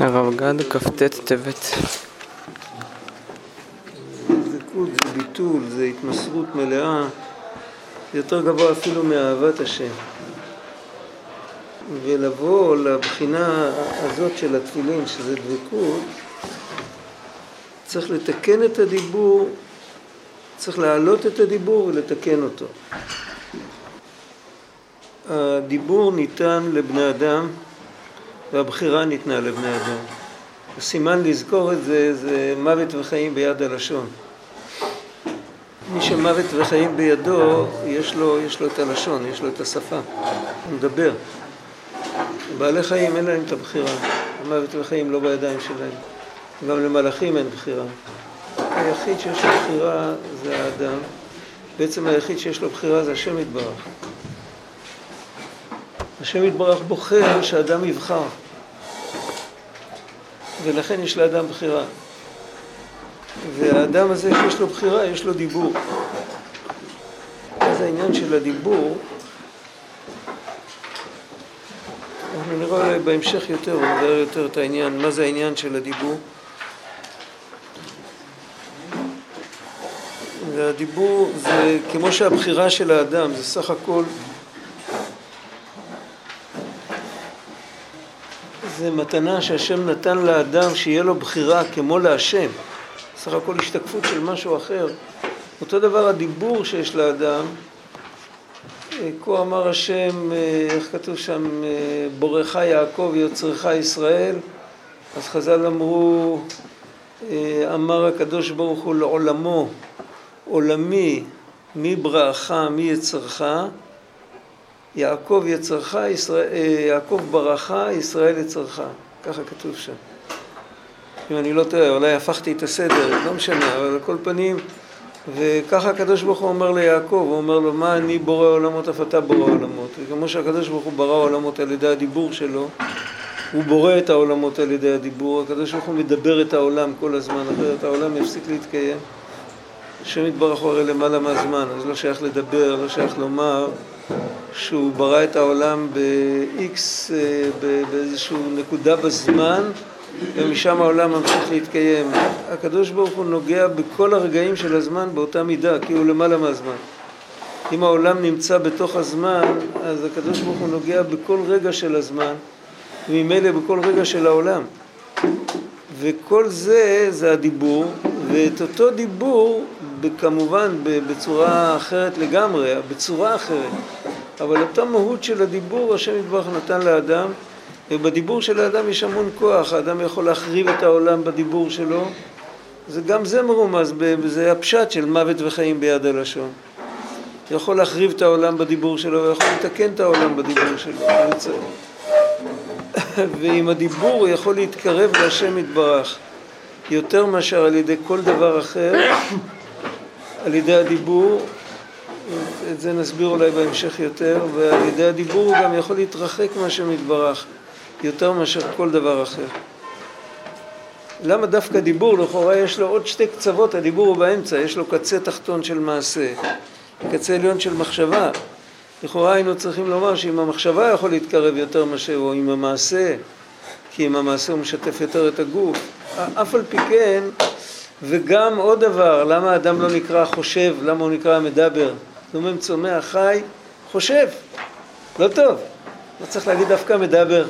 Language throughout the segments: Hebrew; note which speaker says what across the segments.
Speaker 1: הרב גד, כ"ט טבת.
Speaker 2: דבקות זה ביטול, זה התמסרות מלאה, זה יותר גבוה אפילו מאהבת השם. ולבוא לבחינה הזאת של התפילין, שזה דבקות, צריך לתקן את הדיבור, צריך להעלות את הדיבור ולתקן אותו. הדיבור ניתן לבני אדם והבחירה ניתנה לבני אדם. הסימן לזכור את זה זה מוות וחיים ביד הלשון. מי שמוות וחיים בידו, יש לו, יש לו את הלשון, יש לו את השפה, הוא מדבר. בעלי חיים אין להם את הבחירה, המוות וחיים לא בידיים שלהם. גם למלאכים אין בחירה. היחיד שיש לו בחירה זה האדם, בעצם היחיד שיש לו בחירה זה השם יתברך. השם יתברך בוחר שאדם יבחר, ולכן יש לאדם בחירה. והאדם הזה שיש לו בחירה, יש לו דיבור. אז העניין של הדיבור, אנחנו נראה אולי בהמשך יותר, הוא נדבר יותר את העניין, מה זה העניין של הדיבור. והדיבור זה כמו שהבחירה של האדם, זה סך הכל זה מתנה שהשם נתן לאדם שיהיה לו בחירה כמו להשם. סך הכל השתקפות של משהו אחר. אותו דבר הדיבור שיש לאדם, כה אמר השם, איך כתוב שם, בורך יעקב יוצרך ישראל, אז חז"ל אמרו, אמר הקדוש ברוך הוא לעולמו, עולמי, מי בראך, מי יצרך, יעקב יצרך, ישראל, יעקב ברכה, ישראל יצרך. ככה כתוב שם. אם אני לא טועה, אולי הפכתי את הסדר, לא משנה, אבל על כל פנים, וככה הקדוש ברוך הוא אומר ליעקב, הוא אומר לו, מה אני בורא עולמות, אף אתה בורא עולמות. וכמו שהקדוש ברוך הוא ברא עולמות על ידי הדיבור שלו, הוא בורא את העולמות על ידי הדיבור, הקדוש ברוך הוא מדבר את העולם כל הזמן, אחרת העולם יפסיק להתקיים. השם יתברך הוא הרי למעלה מהזמן, אז לא שייך לדבר, לא שייך לומר שהוא ברא את העולם ב-X, באיזושהי נקודה בזמן, ומשם העולם ממשיך להתקיים. הקדוש ברוך הוא נוגע בכל הרגעים של הזמן באותה מידה, כי הוא למעלה מהזמן. אם העולם נמצא בתוך הזמן, אז הקדוש ברוך הוא נוגע בכל רגע של הזמן, וממילא בכל רגע של העולם. וכל זה, זה הדיבור, ואת אותו דיבור, כמובן בצורה אחרת לגמרי, בצורה אחרת, אבל אותה מהות של הדיבור השם יתברך נתן לאדם, ובדיבור של האדם יש המון כוח, האדם יכול להחריב את העולם בדיבור שלו, זה גם זה מרומז, זה הפשט של מוות וחיים ביד הלשון. יכול להחריב את העולם בדיבור שלו ויכול לתקן את העולם בדיבור שלו. ועם הדיבור הוא יכול להתקרב להשם יתברך יותר מאשר על ידי כל דבר אחר, על ידי הדיבור, את זה נסביר אולי בהמשך יותר, ועל ידי הדיבור הוא גם יכול להתרחק מהשם יתברך יותר מאשר כל דבר אחר. למה דווקא דיבור? לכאורה יש לו עוד שתי קצוות, הדיבור הוא באמצע, יש לו קצה תחתון של מעשה, קצה עליון של מחשבה. לכאורה היינו צריכים לומר שאם המחשבה יכול להתקרב יותר מאשר, או עם המעשה, כי עם המעשה הוא משתף יותר את הגוף. אף על פי כן, וגם עוד דבר, למה האדם לא נקרא חושב, למה הוא נקרא מדבר? אומרת, צומח חי, חושב, לא טוב, לא צריך להגיד דווקא מדבר.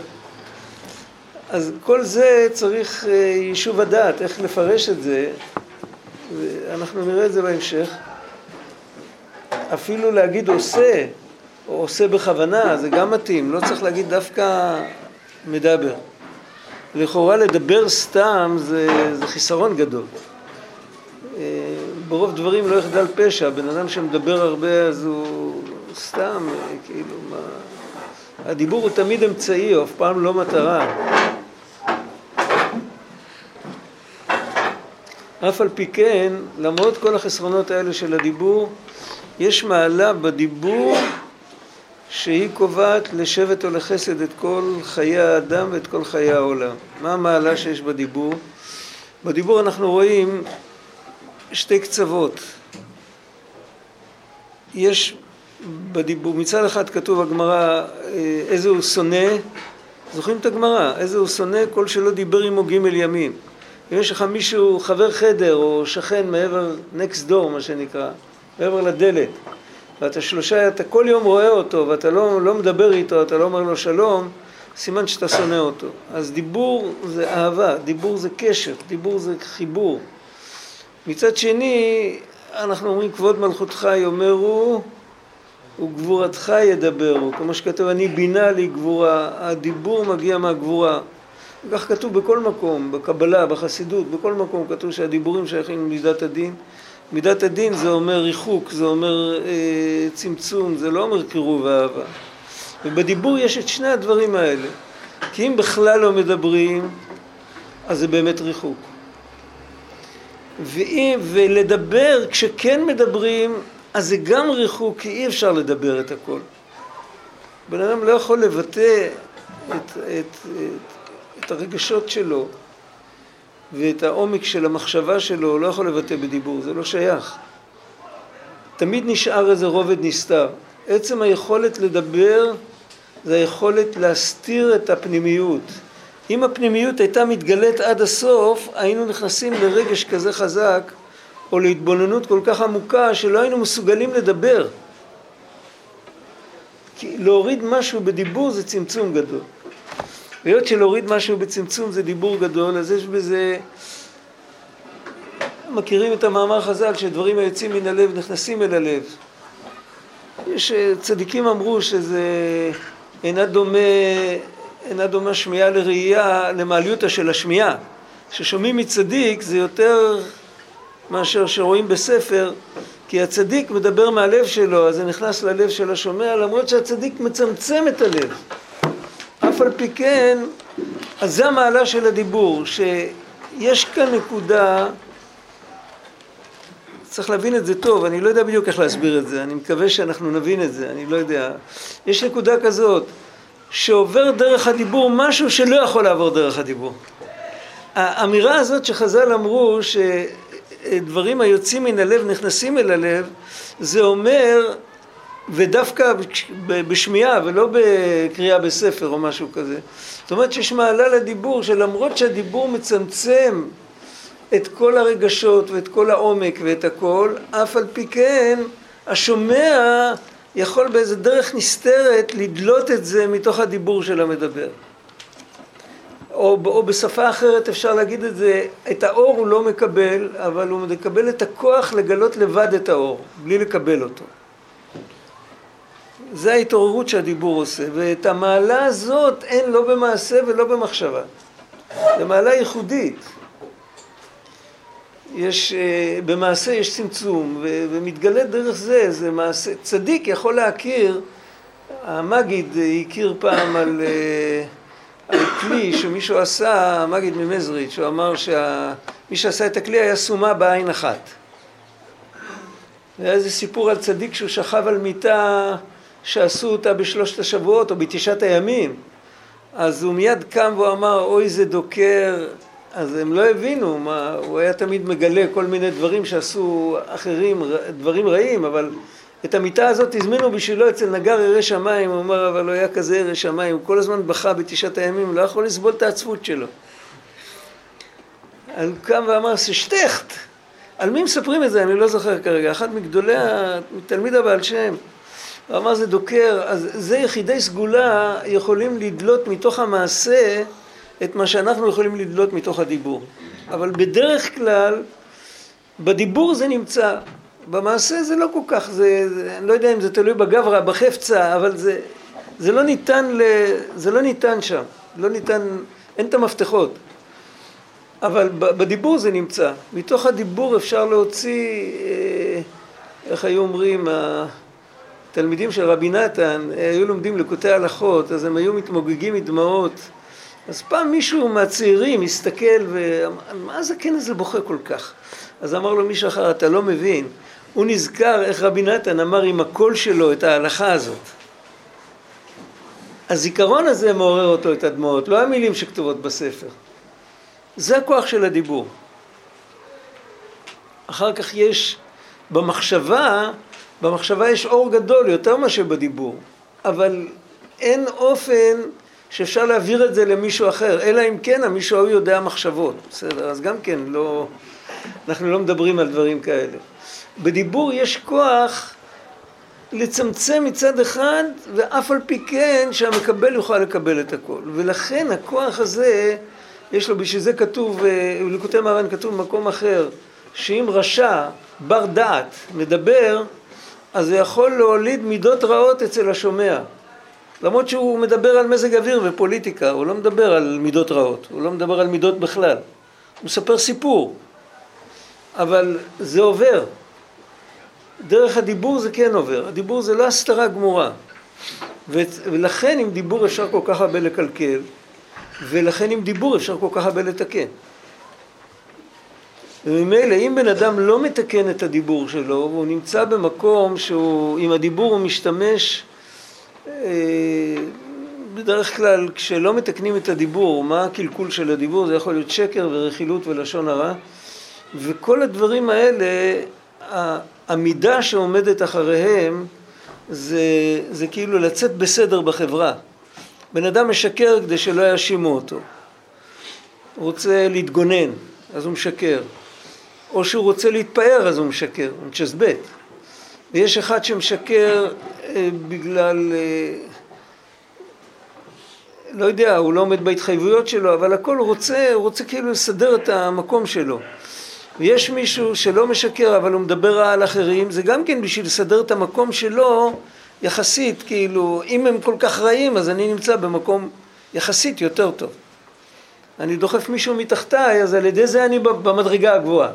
Speaker 2: אז כל זה צריך יישוב הדעת, איך לפרש את זה, אנחנו נראה את זה בהמשך. אפילו להגיד עושה, או עושה בכוונה, זה גם מתאים, לא צריך להגיד דווקא מדבר. לכאורה לדבר סתם זה, זה חיסרון גדול. ברוב דברים לא יחדל פשע, בן אדם שמדבר הרבה אז הוא סתם, כאילו, מה... הדיבור הוא תמיד אמצעי, הוא אף פעם לא מטרה. אף על פי כן, למרות כל החסרונות האלה של הדיבור, יש מעלה בדיבור שהיא קובעת לשבט או לחסד את כל חיי האדם ואת כל חיי העולם. מה המעלה שיש בדיבור? בדיבור אנחנו רואים שתי קצוות. יש בדיבור, מצד אחד כתוב בגמרא איזה הוא שונא זוכרים את הגמרא, איזה הוא שונא כל שלא דיבר עמו ג' ימים. אם יש לך מישהו, חבר חדר או שכן מעבר, next door מה שנקרא, מעבר לדלת, ואתה שלושה, אתה כל יום רואה אותו ואתה לא, לא מדבר איתו, אתה לא אומר לו שלום, סימן שאתה שונא אותו. אז דיבור זה אהבה, דיבור זה קשר, דיבור זה חיבור. מצד שני, אנחנו אומרים כבוד מלכותך יאמרו וגבורתך ידברו, כמו שכתוב אני בינה לי גבורה, הדיבור מגיע מהגבורה. כך כתוב בכל מקום, בקבלה, בחסידות, בכל מקום כתוב שהדיבורים שייכים למידת הדין. מידת הדין זה אומר ריחוק, זה אומר אה, צמצום, זה לא אומר קירוב ואהבה. ובדיבור יש את שני הדברים האלה. כי אם בכלל לא מדברים, אז זה באמת ריחוק. ואם, ולדבר, כשכן מדברים, אז זה גם ריחוק, כי אי אפשר לדבר את הכל. בן אדם לא יכול לבטא את, את, את, את הרגשות שלו ואת העומק של המחשבה שלו, הוא לא יכול לבטא בדיבור, זה לא שייך. תמיד נשאר איזה רובד נסתר. עצם היכולת לדבר זה היכולת להסתיר את הפנימיות. אם הפנימיות הייתה מתגלית עד הסוף, היינו נכנסים לרגש כזה חזק או להתבוננות כל כך עמוקה שלא היינו מסוגלים לדבר. כי להוריד משהו בדיבור זה צמצום גדול. היות שלהוריד משהו בצמצום זה דיבור גדול, אז יש בזה... מכירים את המאמר חז"ל שדברים היוצאים מן הלב נכנסים אל הלב. יש צדיקים אמרו שזה אינה דומה, אינה דומה שמיעה לראייה למעליותא של השמיעה. כששומעים מצדיק זה יותר מאשר שרואים בספר, כי הצדיק מדבר מהלב שלו, אז זה נכנס ללב של השומע, למרות שהצדיק מצמצם את הלב. אף על פי כן, אז זה המעלה של הדיבור, שיש כאן נקודה, צריך להבין את זה טוב, אני לא יודע בדיוק איך להסביר את זה, אני מקווה שאנחנו נבין את זה, אני לא יודע. יש נקודה כזאת, שעובר דרך הדיבור משהו שלא יכול לעבור דרך הדיבור. האמירה הזאת שחז"ל אמרו שדברים היוצאים מן הלב נכנסים אל הלב, זה אומר ודווקא בשמיעה ולא בקריאה בספר או משהו כזה. זאת אומרת שיש מעלה לדיבור שלמרות שהדיבור מצמצם את כל הרגשות ואת כל העומק ואת הכל, אף על פי כן השומע יכול באיזה דרך נסתרת לדלות את זה מתוך הדיבור של המדבר. או, או בשפה אחרת אפשר להגיד את זה, את האור הוא לא מקבל, אבל הוא מקבל את הכוח לגלות לבד את האור, בלי לקבל אותו. זה ההתעוררות שהדיבור עושה, ואת המעלה הזאת אין לא במעשה ולא במחשבה. זו מעלה ייחודית. יש, אה, במעשה יש צמצום, ומתגלה דרך זה, זה מעשה, צדיק יכול להכיר, המגיד הכיר פעם על, אה, על כלי שמישהו עשה, המגיד ממזריץ', הוא אמר שמי שעשה את הכלי היה סומה בעין אחת. היה איזה סיפור על צדיק שהוא שכב על מיטה שעשו אותה בשלושת השבועות או בתשעת הימים. אז הוא מיד קם והוא אמר, אוי זה דוקר, אז הם לא הבינו, מה, הוא היה תמיד מגלה כל מיני דברים שעשו אחרים, דברים רעים, אבל את המיטה הזאת הזמינו בשבילו אצל נגר ירא שמיים, הוא אומר, אבל הוא היה כזה ירא שמיים, הוא כל הזמן בכה בתשעת הימים, לא יכול לסבול את העצבות שלו. הוא קם ואמר, ששטכט, על מי מספרים את זה? אני לא זוכר כרגע, אחד מגדולי, תלמיד הבעל שם. הוא אמר זה דוקר, אז זה יחידי סגולה יכולים לדלות מתוך המעשה את מה שאנחנו יכולים לדלות מתוך הדיבור. אבל בדרך כלל, בדיבור זה נמצא, במעשה זה לא כל כך, זה, אני לא יודע אם זה תלוי בגברא, בחפצה, אבל זה, זה לא ניתן, ל, זה לא ניתן שם, לא ניתן, אין את המפתחות. אבל בדיבור זה נמצא. מתוך הדיבור אפשר להוציא, אה, איך היו אומרים, תלמידים של רבי נתן היו לומדים לקוטי הלכות, אז הם היו מתמוגגים מדמעות. אז פעם מישהו מהצעירים הסתכל ואמר, מה הזקן הזה בוכה כל כך? אז אמר לו מישהו אחר, אתה לא מבין, הוא נזכר איך רבי נתן אמר עם הקול שלו את ההלכה הזאת. הזיכרון הזה מעורר אותו את הדמעות, לא המילים שכתובות בספר. זה הכוח של הדיבור. אחר כך יש במחשבה במחשבה יש אור גדול יותר מאשר בדיבור, אבל אין אופן שאפשר להעביר את זה למישהו אחר, אלא אם כן המישהו ההוא יודע מחשבות, בסדר, אז גם כן לא, אנחנו לא מדברים על דברים כאלה. בדיבור יש כוח לצמצם מצד אחד, ואף על פי כן שהמקבל יוכל לקבל את הכל. ולכן הכוח הזה, יש לו, בשביל זה כתוב, בליקוטי אה, מרן כתוב במקום אחר, שאם רשע, בר דעת, מדבר, אז זה יכול להוליד מידות רעות אצל השומע. למרות שהוא מדבר על מזג אוויר ופוליטיקה, הוא לא מדבר על מידות רעות, הוא לא מדבר על מידות בכלל. הוא מספר סיפור, אבל זה עובר. דרך הדיבור זה כן עובר, הדיבור זה לא הסתרה גמורה. ולכן עם דיבור אפשר כל כך הרבה לקלקל, ולכן עם דיבור אפשר כל כך הרבה לתקן. וממילא אם בן אדם לא מתקן את הדיבור שלו, והוא נמצא במקום שהוא, עם הדיבור הוא משתמש, בדרך כלל כשלא מתקנים את הדיבור, מה הקלקול של הדיבור? זה יכול להיות שקר ורכילות ולשון הרע, וכל הדברים האלה, המידה שעומדת אחריהם זה, זה כאילו לצאת בסדר בחברה. בן אדם משקר כדי שלא יאשימו אותו. רוצה להתגונן, אז הוא משקר. או שהוא רוצה להתפאר אז הוא משקר, הוא מצ'סבט. ויש אחד שמשקר אה, בגלל, אה, לא יודע, הוא לא עומד בהתחייבויות שלו, אבל הכל הוא רוצה, הוא רוצה כאילו לסדר את המקום שלו. ויש מישהו שלא משקר אבל הוא מדבר על אחרים, זה גם כן בשביל לסדר את המקום שלו יחסית, כאילו, אם הם כל כך רעים אז אני נמצא במקום יחסית יותר טוב. אני דוחף מישהו מתחתיי, אז על ידי זה אני במדרגה הגבוהה.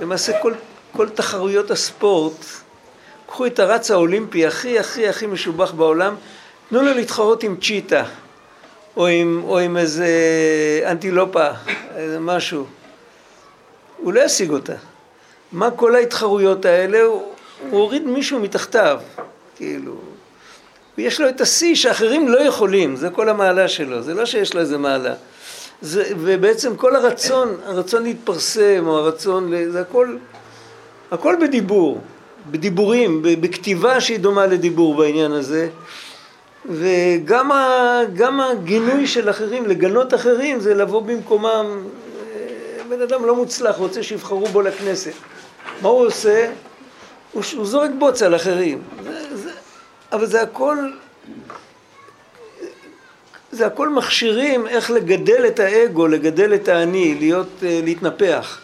Speaker 2: למעשה כל, כל תחרויות הספורט, קחו את הרץ האולימפי הכי הכי הכי משובח בעולם, תנו לו להתחרות עם צ'יטה, או עם, או עם איזה אנטילופה, איזה משהו. הוא לא ישיג אותה. מה כל ההתחרויות האלה? הוא, הוא הוריד מישהו מתחתיו, כאילו. ויש לו את השיא שאחרים לא יכולים, זה כל המעלה שלו, זה לא שיש לו איזה מעלה. זה, ובעצם כל הרצון, הרצון להתפרסם, או הרצון, זה הכל, הכל בדיבור, בדיבורים, בכתיבה שהיא דומה לדיבור בעניין הזה. וגם ה, הגינוי של אחרים, לגנות אחרים, זה לבוא במקומם. בן אדם לא מוצלח, רוצה שיבחרו בו לכנסת. מה הוא עושה? הוא, הוא זורק בוץ על אחרים. זה, זה, אבל זה הכל זה הכל מכשירים איך לגדל את האגו, לגדל את האני, להיות, אה, להתנפח.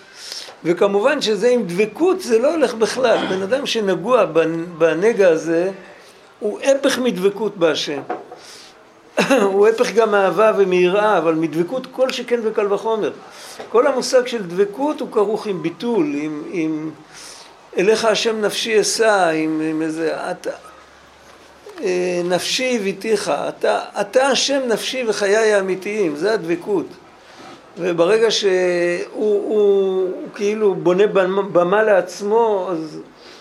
Speaker 2: וכמובן שזה עם דבקות זה לא הולך בכלל. בן אדם שנגוע בנגע הזה הוא הפך מדבקות בהשם. הוא הפך גם מאהבה ומיראה, אבל מדבקות כל שכן וקל וחומר. כל המושג של דבקות הוא כרוך עם ביטול, עם, עם אליך השם נפשי אשא, עם, עם איזה... אתה, אה, נפשי הביתיך, אתה, אתה השם נפשי וחיי האמיתיים, זה הדבקות. וברגע שהוא הוא, הוא כאילו בונה במה לעצמו, אז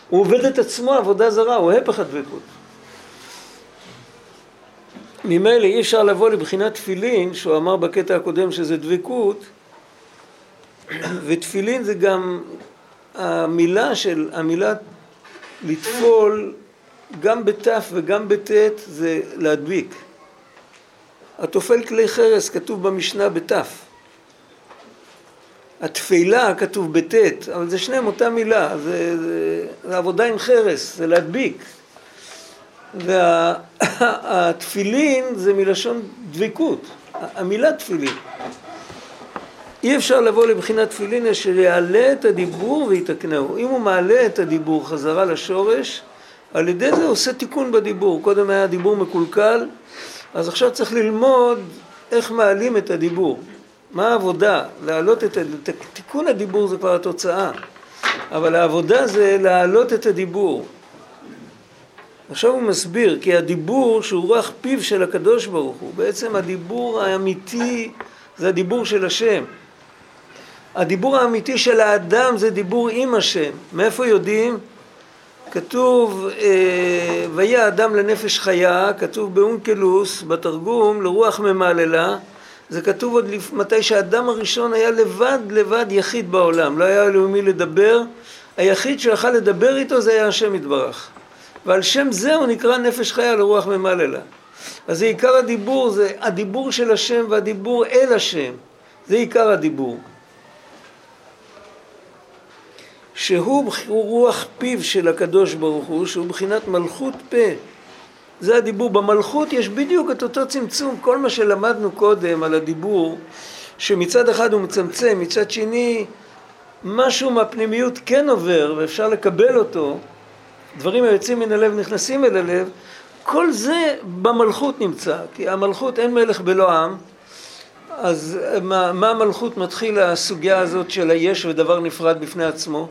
Speaker 2: הוא עובד את עצמו עבודה זרה, הוא הפך הדבקות. ממילא אי אפשר לבוא לבחינת תפילין, שהוא אמר בקטע הקודם שזה דבקות, ותפילין זה גם המילה של, המילה לטפול גם בתף וגם בטית זה להדביק. התופל כלי חרס כתוב במשנה בתף. התפילה כתוב בטית, אבל זה שניהם אותה מילה, זה, זה, זה עבודה עם חרס, זה להדביק. והתפילין וה, זה מלשון דבקות, המילה תפילין. אי אפשר לבוא לבחינת תפילין אשר יעלה את הדיבור ויתקנהו. אם הוא מעלה את הדיבור חזרה לשורש, על ידי זה עושה תיקון בדיבור. קודם היה דיבור מקולקל, אז עכשיו צריך ללמוד איך מעלים את הדיבור. מה העבודה? להעלות את. תיקון הדיבור זה כבר התוצאה, אבל העבודה זה להעלות את הדיבור. עכשיו הוא מסביר, כי הדיבור שהוא רוח פיו של הקדוש ברוך הוא, בעצם הדיבור האמיתי זה הדיבור של השם. הדיבור האמיתי של האדם זה דיבור עם השם. מאיפה יודעים? כתוב אה, ויהיה אדם לנפש חיה, כתוב באונקלוס, בתרגום, לרוח ממללה, זה כתוב עוד לפ... מתי שהאדם הראשון היה לבד, לבד, יחיד בעולם, לא היה לו מי לדבר, היחיד שיכל לדבר איתו זה היה השם יתברך. ועל שם זה הוא נקרא נפש חיה לרוח ממללה. אז זה עיקר הדיבור, זה הדיבור של השם והדיבור אל השם. זה עיקר הדיבור. שהוא רוח פיו של הקדוש ברוך הוא, שהוא בחינת מלכות פה. זה הדיבור. במלכות יש בדיוק את אותו צמצום. כל מה שלמדנו קודם על הדיבור, שמצד אחד הוא מצמצם, מצד שני משהו מהפנימיות כן עובר ואפשר לקבל אותו, דברים היוצאים מן הלב נכנסים אל הלב, כל זה במלכות נמצא, כי המלכות אין מלך בלא עם, אז מה, מה המלכות מתחיל הסוגיה הזאת של היש ודבר נפרד בפני עצמו,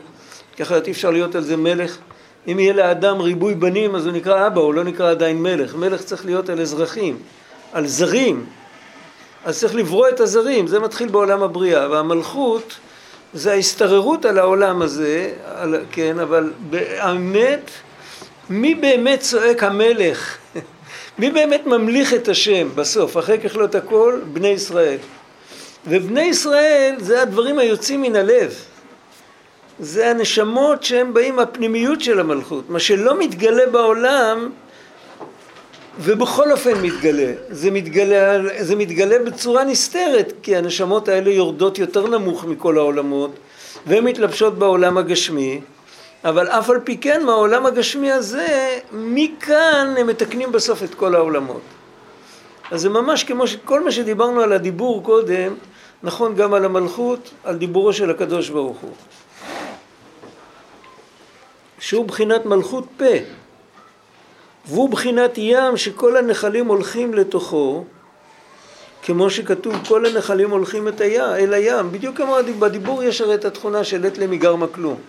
Speaker 2: כי אחרת אי אפשר להיות על זה מלך. אם יהיה לאדם ריבוי בנים אז הוא נקרא אבא, הוא לא נקרא עדיין מלך. מלך צריך להיות על אזרחים, על זרים. אז צריך לברוא את הזרים, זה מתחיל בעולם הבריאה. והמלכות זה ההסתררות על העולם הזה, על, כן, אבל באמת, מי באמת צועק המלך? מי באמת ממליך את השם בסוף, אחרי ככלות הכל? בני ישראל. ובני ישראל זה הדברים היוצאים מן הלב. זה הנשמות שהם באים מהפנימיות של המלכות. מה שלא מתגלה בעולם, ובכל אופן מתגלה. זה מתגלה, זה מתגלה בצורה נסתרת, כי הנשמות האלה יורדות יותר נמוך מכל העולמות, והן מתלבשות בעולם הגשמי, אבל אף על פי כן מהעולם הגשמי הזה, מכאן הם מתקנים בסוף את כל העולמות. אז זה ממש כמו שכל מה שדיברנו על הדיבור קודם, נכון גם על המלכות, על דיבורו של הקדוש ברוך הוא. שהוא בחינת מלכות פה. והוא בחינת ים שכל הנחלים הולכים לתוכו, כמו שכתוב כל הנחלים הולכים את הים, אל הים, בדיוק כמו בדיבור יש הרי את התכונה של עת למיגרמה כלום.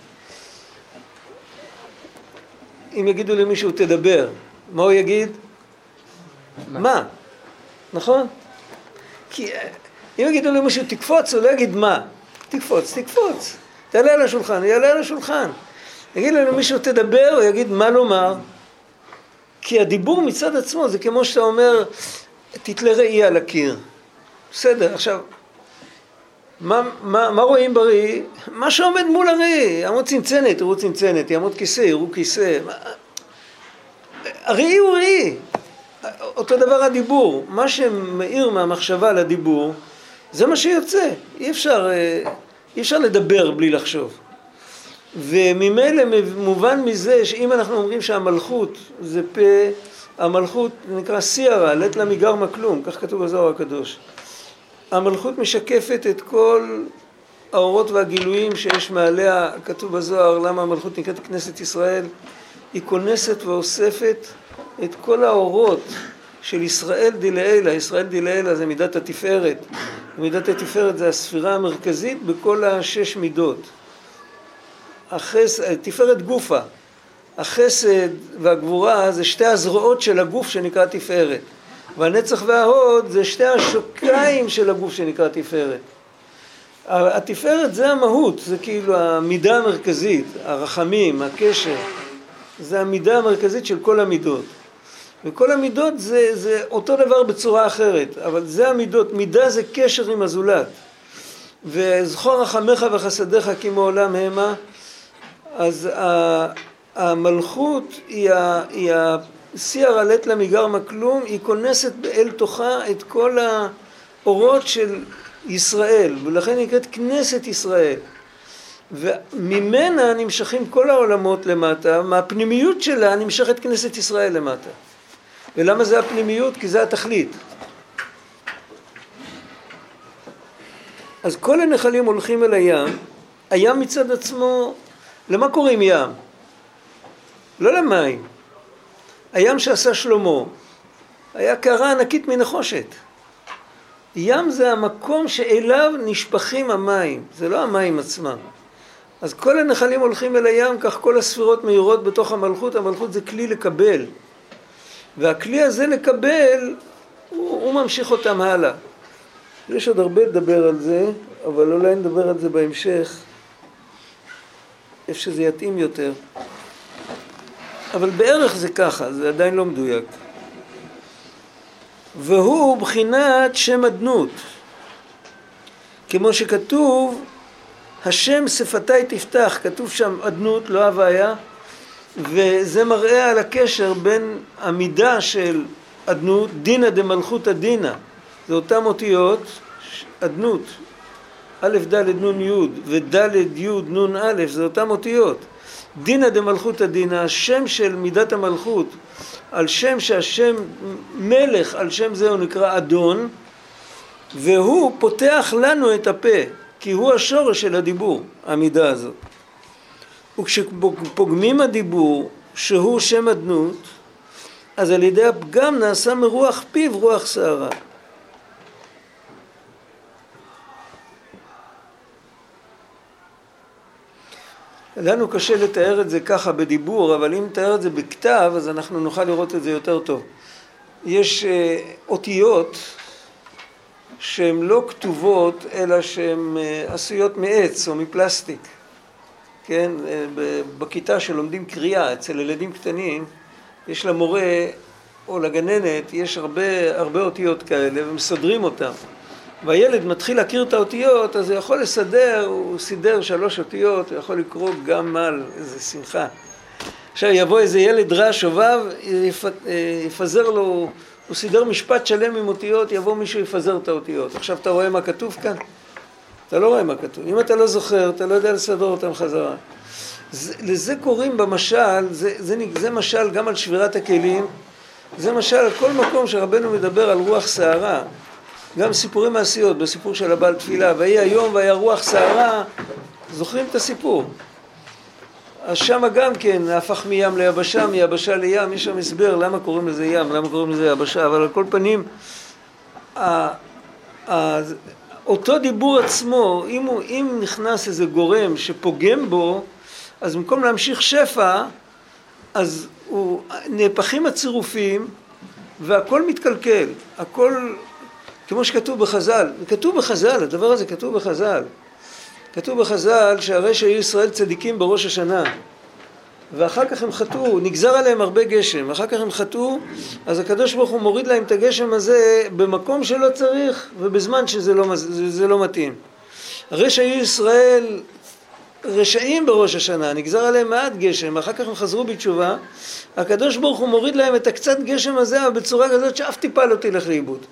Speaker 2: אם יגידו למישהו תדבר, מה הוא יגיד? מה? מה? נכון? כי אם יגידו למישהו תקפוץ, הוא לא יגיד מה. תקפוץ, תקפוץ. תעלה על השולחן, יעלה על השולחן. יגיד למישהו תדבר, הוא יגיד מה לומר. כי הדיבור מצד עצמו זה כמו שאתה אומר, תתלה ראי על הקיר. בסדר, עכשיו, מה, מה, מה רואים בראי? מה שעומד מול הראי, יעמוד צנצנת, יראו צנצנת, יעמוד כיסא, יראו כיסא. הראי הוא ראי. אותו דבר הדיבור, מה שמאיר מהמחשבה לדיבור, זה מה שיוצא. אי אפשר, אה, אי אפשר לדבר בלי לחשוב. וממילא מובן מזה שאם אנחנו אומרים שהמלכות זה פה, המלכות נקרא סיירה, לית לה מגרמה כלום, כך כתוב בזוהר הקדוש. המלכות משקפת את כל האורות והגילויים שיש מעליה, כתוב בזוהר למה המלכות נקראת כנסת ישראל, היא כונסת ואוספת את כל האורות של ישראל דילאלה, ישראל דילאלה זה מידת התפארת, מידת התפארת זה הספירה המרכזית בכל השש מידות. החס... תפארת גופה. החסד והגבורה זה שתי הזרועות של הגוף שנקרא תפארת. והנצח וההוד זה שתי השוקיים של הגוף שנקרא תפארת. התפארת זה המהות, זה כאילו המידה המרכזית, הרחמים, הקשר, זה המידה המרכזית של כל המידות. וכל המידות זה, זה אותו דבר בצורה אחרת, אבל זה המידות, מידה זה קשר עם הזולת. וזכור רחמך וחסדיך כי מעולם המה אז המלכות היא, היא הסייע רלט לה מגרמה כלום, היא כונסת אל תוכה את כל האורות של ישראל, ולכן היא נקראת כנסת ישראל. וממנה נמשכים כל העולמות למטה, מהפנימיות שלה נמשכת כנסת ישראל למטה. ולמה זה הפנימיות? כי זה התכלית. אז כל הנחלים הולכים אל הים, הים מצד עצמו למה קוראים ים? לא למים. הים שעשה שלמה היה קערה ענקית מנחושת. ים זה המקום שאליו נשפכים המים, זה לא המים עצמם. אז כל הנחלים הולכים אל הים, כך כל הספירות מהירות בתוך המלכות, המלכות זה כלי לקבל. והכלי הזה לקבל, הוא, הוא ממשיך אותם הלאה. יש עוד הרבה לדבר על זה, אבל אולי נדבר על זה בהמשך. איפה שזה יתאים יותר. אבל בערך זה ככה, זה עדיין לא מדויק. והוא בחינת שם אדנות. כמו שכתוב, השם שפתי תפתח, כתוב שם אדנות, לא הוויה, וזה מראה על הקשר בין המידה של אדנות, דינא דמלכותא דינא, זה אותן אותיות, אדנות, א' ד' נ' י' וד' י' נ' א', זה אותן אותיות. דינא דמלכותא דינא, השם של מידת המלכות, על שם שהשם מלך, על שם זה הוא נקרא אדון, והוא פותח לנו את הפה, כי הוא השורש של הדיבור, המידה הזאת. וכשפוגמים הדיבור, שהוא שם אדנות, אז על ידי הפגם נעשה מרוח פיו רוח שערה. לנו קשה לתאר את זה ככה בדיבור, אבל אם נתאר את זה בכתב, אז אנחנו נוכל לראות את זה יותר טוב. יש אה, אותיות שהן לא כתובות, אלא שהן אה, עשויות מעץ או מפלסטיק. כן, אה, בכיתה שלומדים קריאה אצל ילדים קטנים, יש למורה או לגננת, יש הרבה, הרבה אותיות כאלה ומסדרים אותן. והילד מתחיל להכיר את האותיות, אז הוא יכול לסדר, הוא סידר שלוש אותיות, הוא יכול לקרוא גם על איזה שמחה. עכשיו יבוא איזה ילד רע שובב, יפזר לו, הוא סידר משפט שלם עם אותיות, יבוא מישהו יפזר את האותיות. עכשיו אתה רואה מה כתוב כאן? אתה לא רואה מה כתוב. אם אתה לא זוכר, אתה לא יודע לסדר אותם חזרה. זה, לזה קוראים במשל, זה, זה, זה משל גם על שבירת הכלים, זה משל על כל מקום שרבנו מדבר על רוח סערה. גם סיפורי מעשיות, בסיפור של הבעל תפילה, ויהי היום והיה רוח סערה, זוכרים את הסיפור. אז שמה גם כן הפך מים ליבשה, מיבשה לים, יש שם הסבר למה קוראים לזה ים, למה קוראים לזה יבשה, אבל על כל פנים, אותו דיבור עצמו, אם, הוא, אם נכנס איזה גורם שפוגם בו, אז במקום להמשיך שפע, אז הוא, נהפכים הצירופים והכל מתקלקל, הכל כמו שכתוב בחז"ל, כתוב בחז"ל, הדבר הזה כתוב בחז"ל. כתוב בחז"ל שהרי שהיו ישראל צדיקים בראש השנה ואחר כך הם חטאו, נגזר עליהם הרבה גשם, אחר כך הם חטאו, אז הקדוש ברוך הוא מוריד להם את הגשם הזה במקום שלא צריך ובזמן שזה לא, זה לא מתאים. הרי שהיו ישראל רשעים בראש השנה, נגזר עליהם מעט גשם, אחר כך הם חזרו בתשובה, הקדוש ברוך הוא מוריד להם את הקצת גשם הזה בצורה כזאת שאף טיפה לא תלך לאיבוד.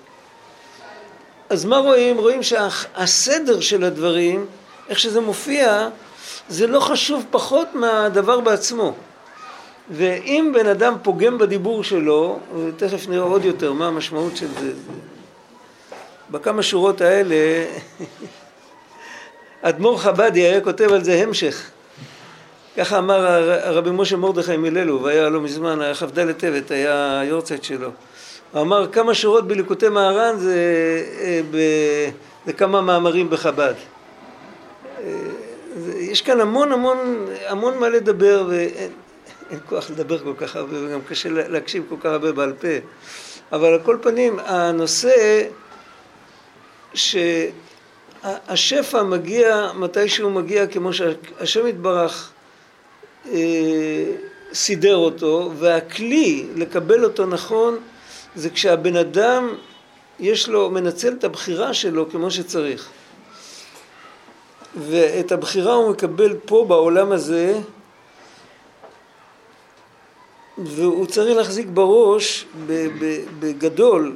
Speaker 2: אז מה רואים? רואים שהסדר של הדברים, איך שזה מופיע, זה לא חשוב פחות מהדבר בעצמו. ואם בן אדם פוגם בדיבור שלו, ותכף נראה עוד יותר מה המשמעות של זה, בכמה שורות האלה, אדמו"ר חבדי היה כותב על זה המשך. ככה אמר הרבי משה מרדכי מללוב, היה לא מזמן, כ"ד טבת, היה היורצייט שלו. אמר כמה שורות בליקוטי מהר"ן זה, אה, זה כמה מאמרים בחב"ד. אה, יש כאן המון המון המון מה לדבר ואין אין כוח לדבר כל כך הרבה וגם קשה להקשיב כל כך הרבה בעל פה. אבל על כל פנים הנושא שהשפע מגיע מתי שהוא מגיע כמו שהשם יתברך אה, סידר אותו והכלי לקבל אותו נכון זה כשהבן אדם יש לו, מנצל את הבחירה שלו כמו שצריך. ואת הבחירה הוא מקבל פה בעולם הזה והוא צריך להחזיק בראש בגדול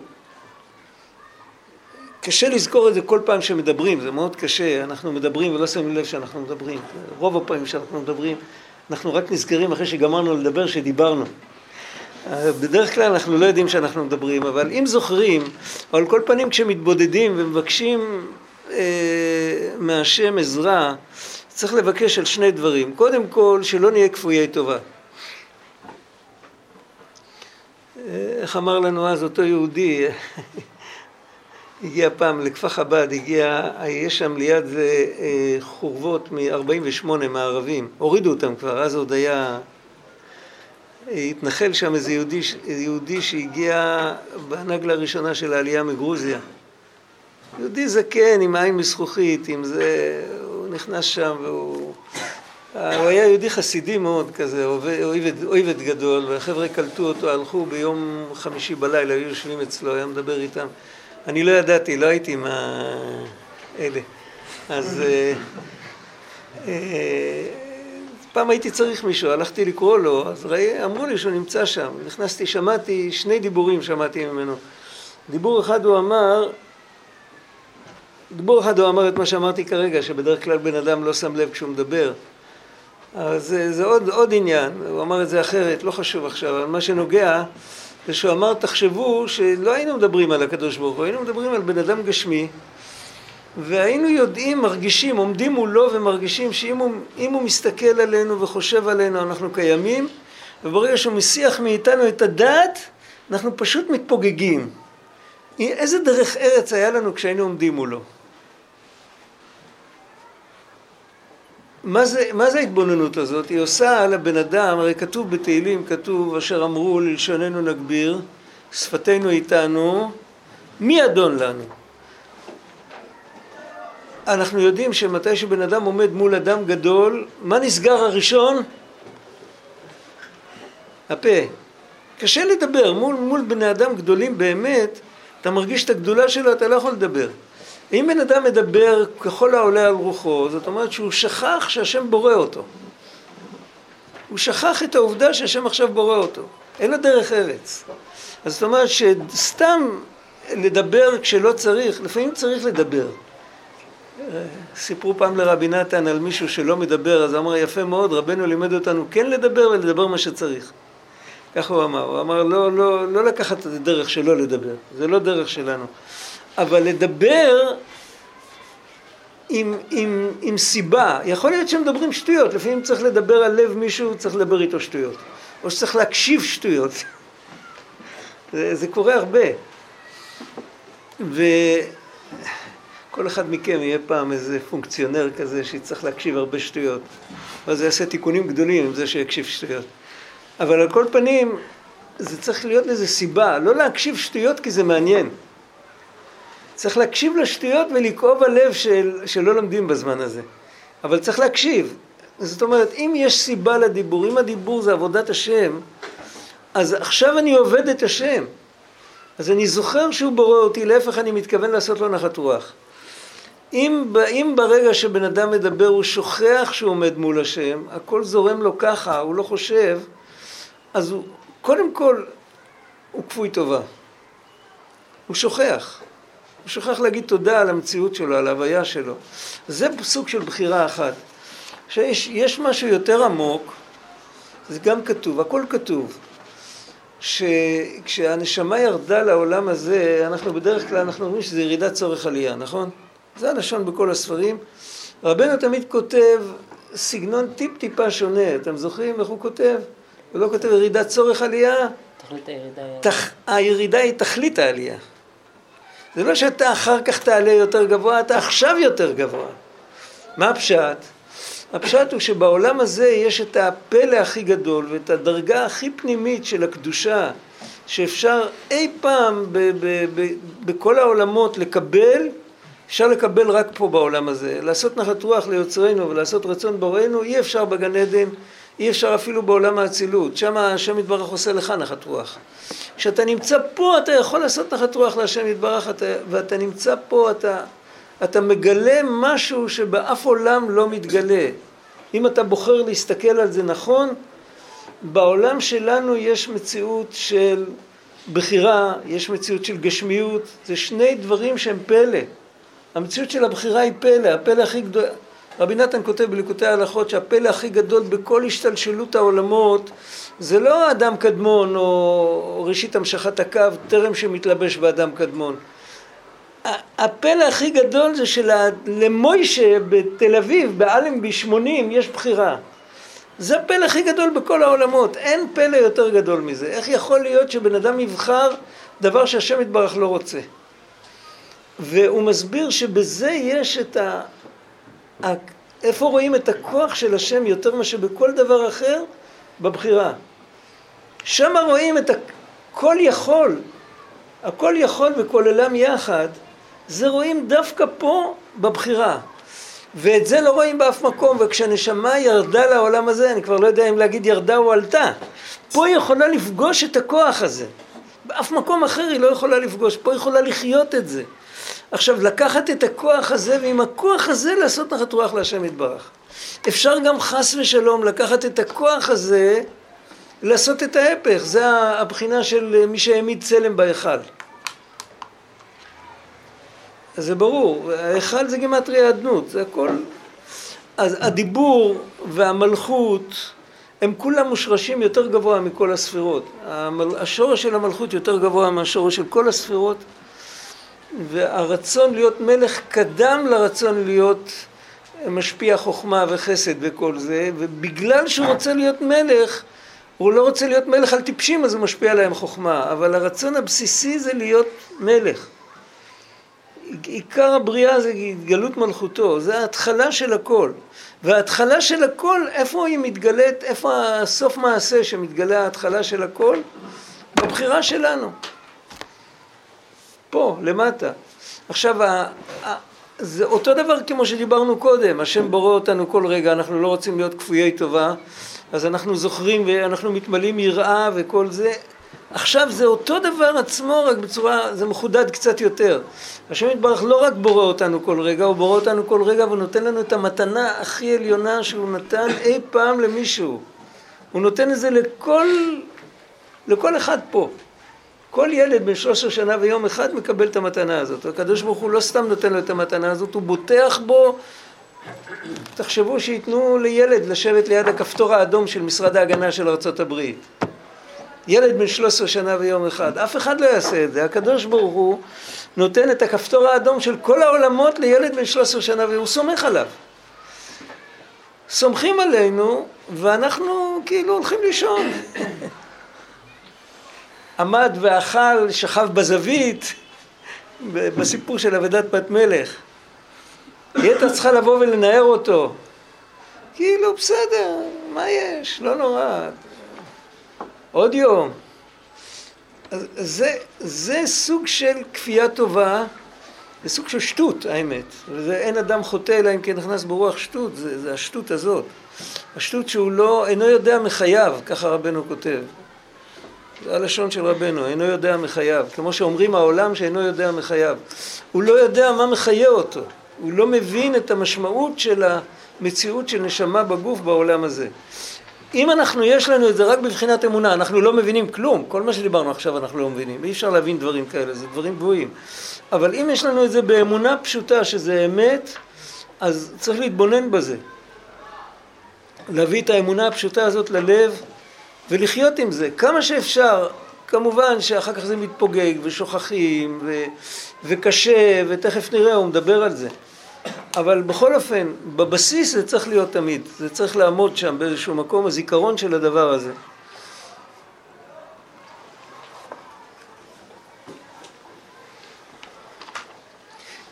Speaker 2: קשה לזכור את זה כל פעם שמדברים, זה מאוד קשה, אנחנו מדברים ולא שמים לב שאנחנו מדברים. רוב הפעמים שאנחנו מדברים, אנחנו רק נזכרים אחרי שגמרנו לדבר שדיברנו. בדרך כלל אנחנו לא יודעים שאנחנו מדברים, אבל אם זוכרים, או על כל פנים כשמתבודדים ומבקשים אה, מהשם עזרה, צריך לבקש על שני דברים. קודם כל, שלא נהיה כפויי טובה. אה, איך אמר לנו אז אותו יהודי, הגיע פעם לכפר חב"ד, הגיע, יש שם ליד זה אה, חורבות מ-48 מערבים, הורידו אותם כבר, אז עוד היה התנחל שם איזה יהודי, יהודי שהגיע בנגלה הראשונה של העלייה מגרוזיה. יהודי זקן עם עין מזכוכית, עם זה, הוא נכנס שם והוא... הוא היה יהודי חסידי מאוד כזה, אויבת גדול, והחבר'ה קלטו אותו, הלכו ביום חמישי בלילה, היו יושבים אצלו, היה מדבר איתם. אני לא ידעתי, לא הייתי עם האלה. אז... אה, אה, פעם הייתי צריך מישהו, הלכתי לקרוא לו, אז ראי, אמרו לי שהוא נמצא שם. נכנסתי, שמעתי, שני דיבורים שמעתי ממנו. דיבור אחד הוא אמר, דיבור אחד הוא אמר את מה שאמרתי כרגע, שבדרך כלל בן אדם לא שם לב כשהוא מדבר. אז זה, זה עוד, עוד עניין, הוא אמר את זה אחרת, לא חשוב עכשיו, אבל מה שנוגע זה שהוא אמר, תחשבו שלא היינו מדברים על הקדוש ברוך הוא, היינו מדברים על בן אדם גשמי, והיינו יודעים, מרגישים, עומדים מולו ומרגישים שאם הוא, הוא מסתכל עלינו וחושב עלינו, אנחנו קיימים, וברגע שהוא מסיח מאיתנו את הדעת, אנחנו פשוט מתפוגגים. איזה דרך ארץ היה לנו כשהיינו עומדים מולו? מה זה, מה זה ההתבוננות הזאת? היא עושה על הבן אדם, הרי כתוב בתהילים, כתוב אשר אמרו ללשוננו נגביר, שפתנו איתנו, מי אדון לנו? אנחנו יודעים שמתי שבן אדם עומד מול אדם גדול, מה נסגר הראשון? הפה. קשה לדבר, מול, מול בני אדם גדולים באמת, אתה מרגיש את הגדולה שלו, אתה לא יכול לדבר. אם בן אדם מדבר ככל העולה על רוחו, זאת אומרת שהוא שכח שהשם בורא אותו. הוא שכח את העובדה שהשם עכשיו בורא אותו. אין לו דרך ארץ. אז זאת אומרת שסתם לדבר כשלא צריך, לפעמים צריך לדבר. סיפרו פעם לרבי נתן על מישהו שלא מדבר, אז אמר יפה מאוד, רבנו לימד אותנו כן לדבר ולדבר מה שצריך. ככה הוא אמר, הוא אמר לא, לא, לא לקחת את הדרך שלא לדבר, זה לא דרך שלנו. אבל לדבר עם, עם, עם סיבה, יכול להיות שמדברים שטויות, לפעמים צריך לדבר על לב מישהו, צריך לדבר איתו שטויות, או שצריך להקשיב שטויות, זה, זה קורה הרבה. וכל אחד מכם יהיה פעם איזה פונקציונר כזה שיצטרך להקשיב הרבה שטויות, ואז זה יעשה תיקונים גדולים עם זה שיקשיב שטויות. אבל על כל פנים, זה צריך להיות לזה סיבה, לא להקשיב שטויות כי זה מעניין. צריך להקשיב לשטויות ולכאוב הלב של, שלא לומדים בזמן הזה. אבל צריך להקשיב. זאת אומרת, אם יש סיבה לדיבור, אם הדיבור זה עבודת השם, אז עכשיו אני עובד את השם. אז אני זוכר שהוא בורא אותי, להפך אני מתכוון לעשות לו נחת רוח. אם, אם ברגע שבן אדם מדבר הוא שוכח שהוא עומד מול השם, הכל זורם לו ככה, הוא לא חושב, אז הוא, קודם כל, הוא כפוי טובה. הוא שוכח. הוא שוכח להגיד תודה על המציאות שלו, על ההוויה שלו. זה סוג של בחירה אחת. שיש יש משהו יותר עמוק, זה גם כתוב, הכל כתוב, שכשהנשמה ירדה לעולם הזה, אנחנו בדרך כלל, אנחנו אומרים שזה ירידת צורך עלייה, נכון? זה הלשון בכל הספרים. רבנו תמיד כותב סגנון טיפ-טיפה שונה, אתם זוכרים איך הוא כותב? הוא לא כותב ירידת צורך עלייה,
Speaker 3: תכלית הירידה.
Speaker 2: תח... הירידה היא תכלית העלייה. זה לא שאתה אחר כך תעלה יותר גבוה, אתה עכשיו יותר גבוה. מה הפשט? הפשט הוא שבעולם הזה יש את הפלא הכי גדול ואת הדרגה הכי פנימית של הקדושה שאפשר אי פעם ב- ב- ב- בכל העולמות לקבל, אפשר לקבל רק פה בעולם הזה. לעשות נחת רוח ליוצרנו ולעשות רצון בוראנו אי אפשר בגן עדן, אי אפשר אפילו בעולם האצילות. שם השם יתברך עושה לך נחת רוח. כשאתה נמצא פה אתה יכול לעשות נחת רוח להשם יתברך אתה, ואתה נמצא פה אתה, אתה מגלה משהו שבאף עולם לא מתגלה. אם אתה בוחר להסתכל על זה נכון, בעולם שלנו יש מציאות של בחירה, יש מציאות של גשמיות, זה שני דברים שהם פלא. המציאות של הבחירה היא פלא, הפלא הכי גדול, רבי נתן כותב בליקוטי ההלכות שהפלא הכי גדול בכל השתלשלות העולמות זה לא אדם קדמון או ראשית המשכת הקו טרם שמתלבש באדם קדמון. הפלא הכי גדול זה שלמוישה בתל אביב, באלנבי 80, יש בחירה. זה הפלא הכי גדול בכל העולמות, אין פלא יותר גדול מזה. איך יכול להיות שבן אדם יבחר דבר שהשם יתברך לא רוצה? והוא מסביר שבזה יש את ה... איפה רואים את הכוח של השם יותר מאשר בכל דבר אחר? בבחירה. שם רואים את הכל יכול, הכל יכול וכוללם יחד, זה רואים דווקא פה בבחירה. ואת זה לא רואים באף מקום, וכשהנשמה ירדה לעולם הזה, אני כבר לא יודע אם להגיד ירדה או עלתה, פה היא יכולה לפגוש את הכוח הזה. באף מקום אחר היא לא יכולה לפגוש, פה היא יכולה לחיות את זה. עכשיו, לקחת את הכוח הזה, ועם הכוח הזה לעשות נחת רוח להשם יתברך. אפשר גם חס ושלום לקחת את הכוח הזה, לעשות את ההפך. זה הבחינה של מי שהעמיד צלם בהיכל. אז זה ברור, ההיכל זה גימטרי האדנות, זה הכל... אז הדיבור והמלכות הם כולם מושרשים יותר גבוה מכל הספירות. השורש של המלכות יותר גבוה מהשורש של כל הספירות והרצון להיות מלך קדם לרצון להיות משפיע חוכמה וחסד וכל זה ובגלל שהוא רוצה להיות מלך הוא לא רוצה להיות מלך על טיפשים אז הוא משפיע עליהם חוכמה אבל הרצון הבסיסי זה להיות מלך עיקר הבריאה זה התגלות מלכותו, זה ההתחלה של הכל. וההתחלה של הכל, איפה היא מתגלית, איפה הסוף מעשה שמתגלה ההתחלה של הכל? בבחירה שלנו. פה, למטה. עכשיו, זה אותו דבר כמו שדיברנו קודם, השם בורא אותנו כל רגע, אנחנו לא רוצים להיות כפויי טובה, אז אנחנו זוכרים ואנחנו מתמלאים יראה וכל זה, עכשיו זה אותו דבר עצמו, רק בצורה, זה מחודד קצת יותר. השם יתברך לא רק בורא אותנו כל רגע, הוא בורא אותנו כל רגע והוא נותן לנו את המתנה הכי עליונה שהוא נתן אי פעם למישהו. הוא נותן את זה לכל, לכל אחד פה. כל ילד בן 13 שנה ויום אחד מקבל את המתנה הזאת. הקדוש ברוך הוא לא סתם נותן לו את המתנה הזאת, הוא בוטח בו תחשבו שייתנו לילד לשבת ליד הכפתור האדום של משרד ההגנה של ארה"ב. ילד בן 13 שנה ויום אחד, אף אחד לא יעשה את זה, הקדוש ברוך הוא נותן את הכפתור האדום של כל העולמות לילד בן 13 שנה והוא סומך עליו. סומכים עלינו ואנחנו כאילו הולכים לישון. עמד ואכל, שכב בזווית, בסיפור של אבדת בת מלך. היא הייתה צריכה לבוא ולנער אותו. כאילו, בסדר, מה יש? לא נורא. עוד יום. זה, זה סוג של כפייה טובה, זה סוג של שטות האמת. וזה אין אדם חוטא אלא אם כן נכנס ברוח שטות, זה, זה השטות הזאת. השטות שהוא לא, אינו יודע מחייו, ככה רבנו כותב. זה הלשון של רבנו, אינו יודע מחייו. כמו שאומרים העולם שאינו יודע מחייו. הוא לא יודע מה מחיה אותו. הוא לא מבין את המשמעות של המציאות של נשמה בגוף בעולם הזה. אם אנחנו, יש לנו את זה רק בבחינת אמונה, אנחנו לא מבינים כלום, כל מה שדיברנו עכשיו אנחנו לא מבינים, אי אפשר להבין דברים כאלה, זה דברים גבוהים. אבל אם יש לנו את זה באמונה פשוטה שזה אמת, אז צריך להתבונן בזה. להביא את האמונה הפשוטה הזאת ללב ולחיות עם זה, כמה שאפשר. כמובן שאחר כך זה מתפוגג ושוכחים ו... וקשה ותכף נראה, הוא מדבר על זה. אבל בכל אופן, בבסיס זה צריך להיות תמיד, זה צריך לעמוד שם באיזשהו מקום, הזיכרון של הדבר הזה.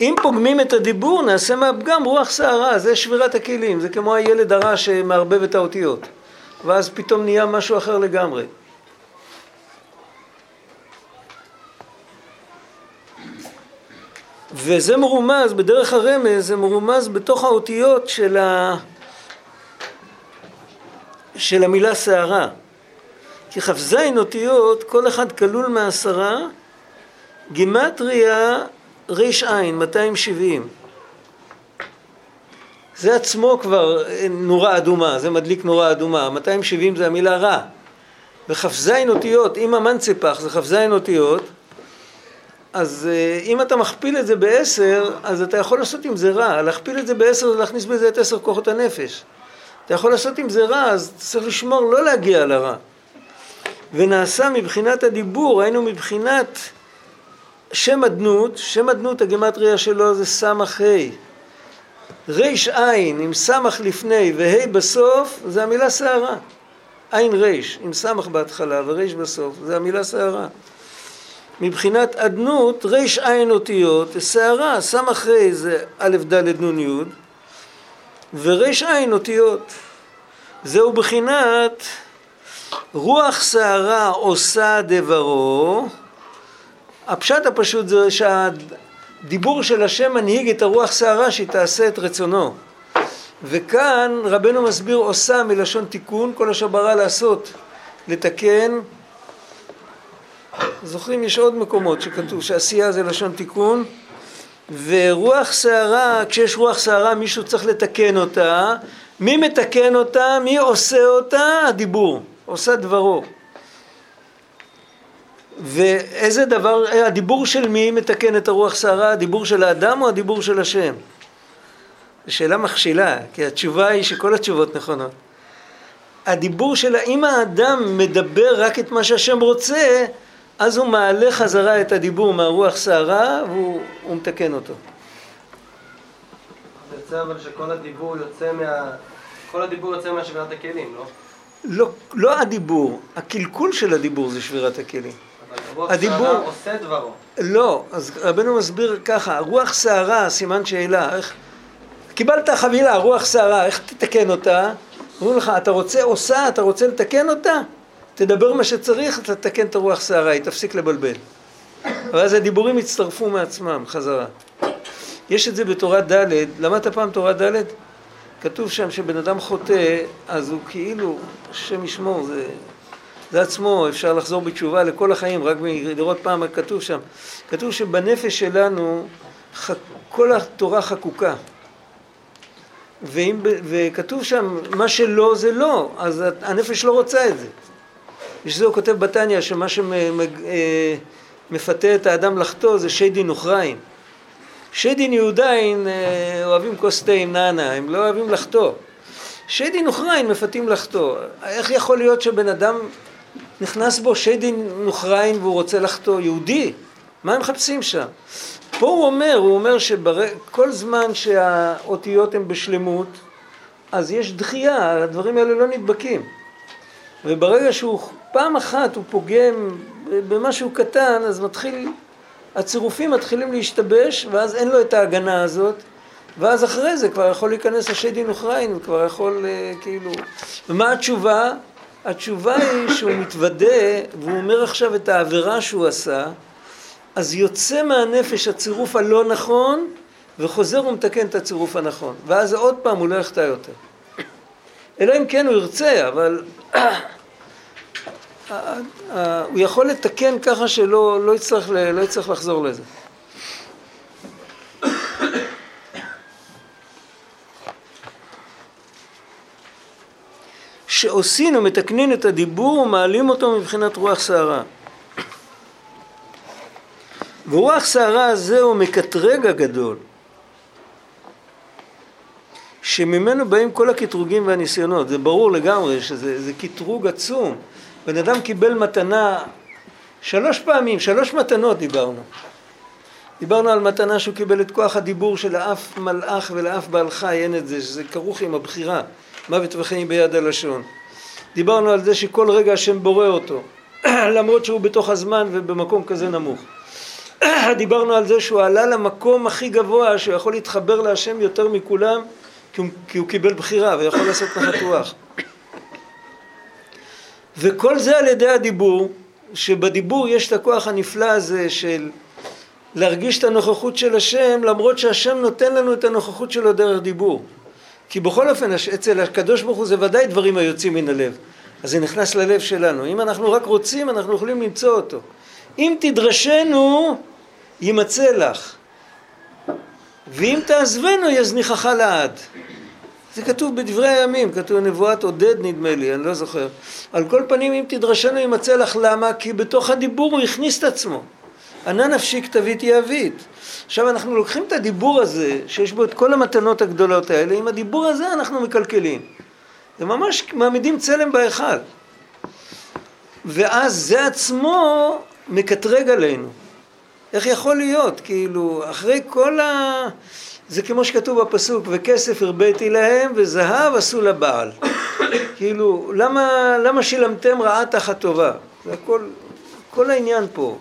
Speaker 2: אם פוגמים את הדיבור, נעשה מהפגם רוח סערה, זה שבירת הכלים, זה כמו הילד הרע שמערבב את האותיות, ואז פתאום נהיה משהו אחר לגמרי. וזה מרומז, בדרך הרמז, זה מרומז בתוך האותיות של, ה... של המילה שערה. כי כ"ז אותיות, כל אחד כלול מעשרה, גימטריה ר"ע, 270. זה עצמו כבר נורה אדומה, זה מדליק נורה אדומה, 270 זה המילה רע. וכ"ז אותיות, עם המנצפח זה כ"ז אותיות, אז אה, אם אתה מכפיל את זה בעשר, אז אתה יכול לעשות עם זה רע. להכפיל את זה בעשר זה להכניס בזה את עשר כוחות הנפש. אתה יכול לעשות עם זה רע, אז צריך לשמור לא להגיע לרע. ונעשה מבחינת הדיבור, היינו מבחינת שם אדנות, שם אדנות הגמטריה שלו זה סמ"ך ה'. ריש עין עם סמ"ך לפני וה' בסוף זה המילה שערה. עין ריש עם סמ"ך בהתחלה וריש בסוף זה המילה שערה. מבחינת אדנות, ריש עין אותיות, שערה, סם אחרי זה א' ד' נ' י', וריש עין אותיות. זהו בחינת רוח שערה עושה דברו. הפשט הפשוט זה שהדיבור של השם מנהיג את הרוח שערה שהיא תעשה את רצונו. וכאן רבנו מסביר עושה מלשון תיקון, כל אשר ברא לעשות, לתקן, זוכרים, יש עוד מקומות שכתוב שעשייה זה לשון תיקון, ורוח סערה, כשיש רוח סערה מישהו צריך לתקן אותה, מי מתקן אותה? מי עושה אותה? הדיבור, עושה דברו. ואיזה דבר, הדיבור של מי מתקן את הרוח סערה? הדיבור של האדם או הדיבור של השם? זו שאלה מכשילה, כי התשובה היא שכל התשובות נכונות. הדיבור של אם האדם מדבר רק את מה שהשם רוצה, אז הוא מעלה חזרה את הדיבור מהרוח סערה והוא מתקן אותו.
Speaker 3: יוצא אבל שכל הדיבור יוצא מה... כל הדיבור יוצא מהשבירת הכלים, לא?
Speaker 2: לא, לא הדיבור, הקלקול של הדיבור זה שבירת הכלים.
Speaker 3: הדיבור עושה דברו.
Speaker 2: לא, אז רבנו מסביר ככה, רוח סערה, סימן שאלה, איך... קיבלת חבילה, רוח סערה, איך תתקן אותה? אומרים לך, אתה רוצה עושה, אתה רוצה לתקן אותה? תדבר מה שצריך, אתה תתקן את הרוח סערה, היא תפסיק לבלבל. ואז הדיבורים יצטרפו מעצמם חזרה. יש את זה בתורה ד', למדת פעם תורה ד'? כתוב שם שבן אדם חוטא, אז הוא כאילו, השם ישמור, זה, זה עצמו, אפשר לחזור בתשובה לכל החיים, רק לראות פעם מה כתוב שם. כתוב שבנפש שלנו כל התורה חקוקה. ואם, וכתוב שם, מה שלא זה לא, אז הנפש לא רוצה את זה. בשביל זה הוא כותב בתניא שמה שמפתה את האדם לחטוא זה שיידין וכריים. שיידין יהודיים אה, אוהבים כוס תה עם נענה, הם לא אוהבים לחטוא. שיידין וכריים מפתים לחטוא. איך יכול להיות שבן אדם נכנס בו שיידין וכריים והוא רוצה לחטוא? יהודי, מה הם מחפשים שם? פה הוא אומר, הוא אומר שכל זמן שהאותיות הן בשלמות, אז יש דחייה, הדברים האלה לא נדבקים. וברגע שהוא פעם אחת הוא פוגם במשהו קטן, אז מתחיל, הצירופים מתחילים להשתבש, ואז אין לו את ההגנה הזאת, ואז אחרי זה כבר יכול להיכנס השדין וכריין, וכבר יכול אה, כאילו... ומה התשובה? התשובה היא שהוא מתוודה, והוא אומר עכשיו את העבירה שהוא עשה, אז יוצא מהנפש הצירוף הלא נכון, וחוזר ומתקן את הצירוף הנכון. ואז עוד פעם הוא לא יחטא יותר. אלא אם כן הוא ירצה, אבל הוא יכול לתקן ככה שלא לא יצטרך, לא יצטרך לחזור לזה. שעושים ומתקנים את הדיבור ומעלים אותו מבחינת רוח סערה. ורוח סערה הזה הוא מקטרג הגדול, שממנו באים כל הקטרוגים והניסיונות. זה ברור לגמרי שזה קטרוג עצום. בן אדם קיבל מתנה שלוש פעמים, שלוש מתנות דיברנו. דיברנו על מתנה שהוא קיבל את כוח הדיבור שלאף מלאך ולאף בעל חי אין את זה, שזה כרוך עם הבחירה, מוות וחיים ביד הלשון. דיברנו על זה שכל רגע השם בורא אותו, למרות שהוא בתוך הזמן ובמקום כזה נמוך. דיברנו על זה שהוא עלה למקום הכי גבוה, שהוא יכול להתחבר להשם יותר מכולם, כי הוא, כי הוא קיבל בחירה ויכול לעשות נחת רוח. וכל זה על ידי הדיבור, שבדיבור יש את הכוח הנפלא הזה של להרגיש את הנוכחות של השם, למרות שהשם נותן לנו את הנוכחות שלו דרך דיבור. כי בכל אופן, אצל הקדוש ברוך הוא זה ודאי דברים היוצאים מן הלב. אז זה נכנס ללב שלנו. אם אנחנו רק רוצים, אנחנו יכולים למצוא אותו. אם תדרשנו, יימצא לך. ואם תעזבנו, יזניחך לעד. זה כתוב בדברי הימים, כתוב נבואת עודד נדמה לי, אני לא זוכר. על כל פנים אם תדרשנו יימצא לך למה? כי בתוך הדיבור הוא הכניס את עצמו. ענה נפשי כתבית יהבית. עכשיו אנחנו לוקחים את הדיבור הזה, שיש בו את כל המתנות הגדולות האלה, עם הדיבור הזה אנחנו מקלקלים. זה ממש מעמידים צלם בהיכל. ואז זה עצמו מקטרג עלינו. איך יכול להיות? כאילו, אחרי כל ה... זה כמו שכתוב בפסוק, וכסף הרביתי להם וזהב עשו לבעל. כאילו, למה, למה שילמתם רעה תחת טובה? זה הכל, כל העניין פה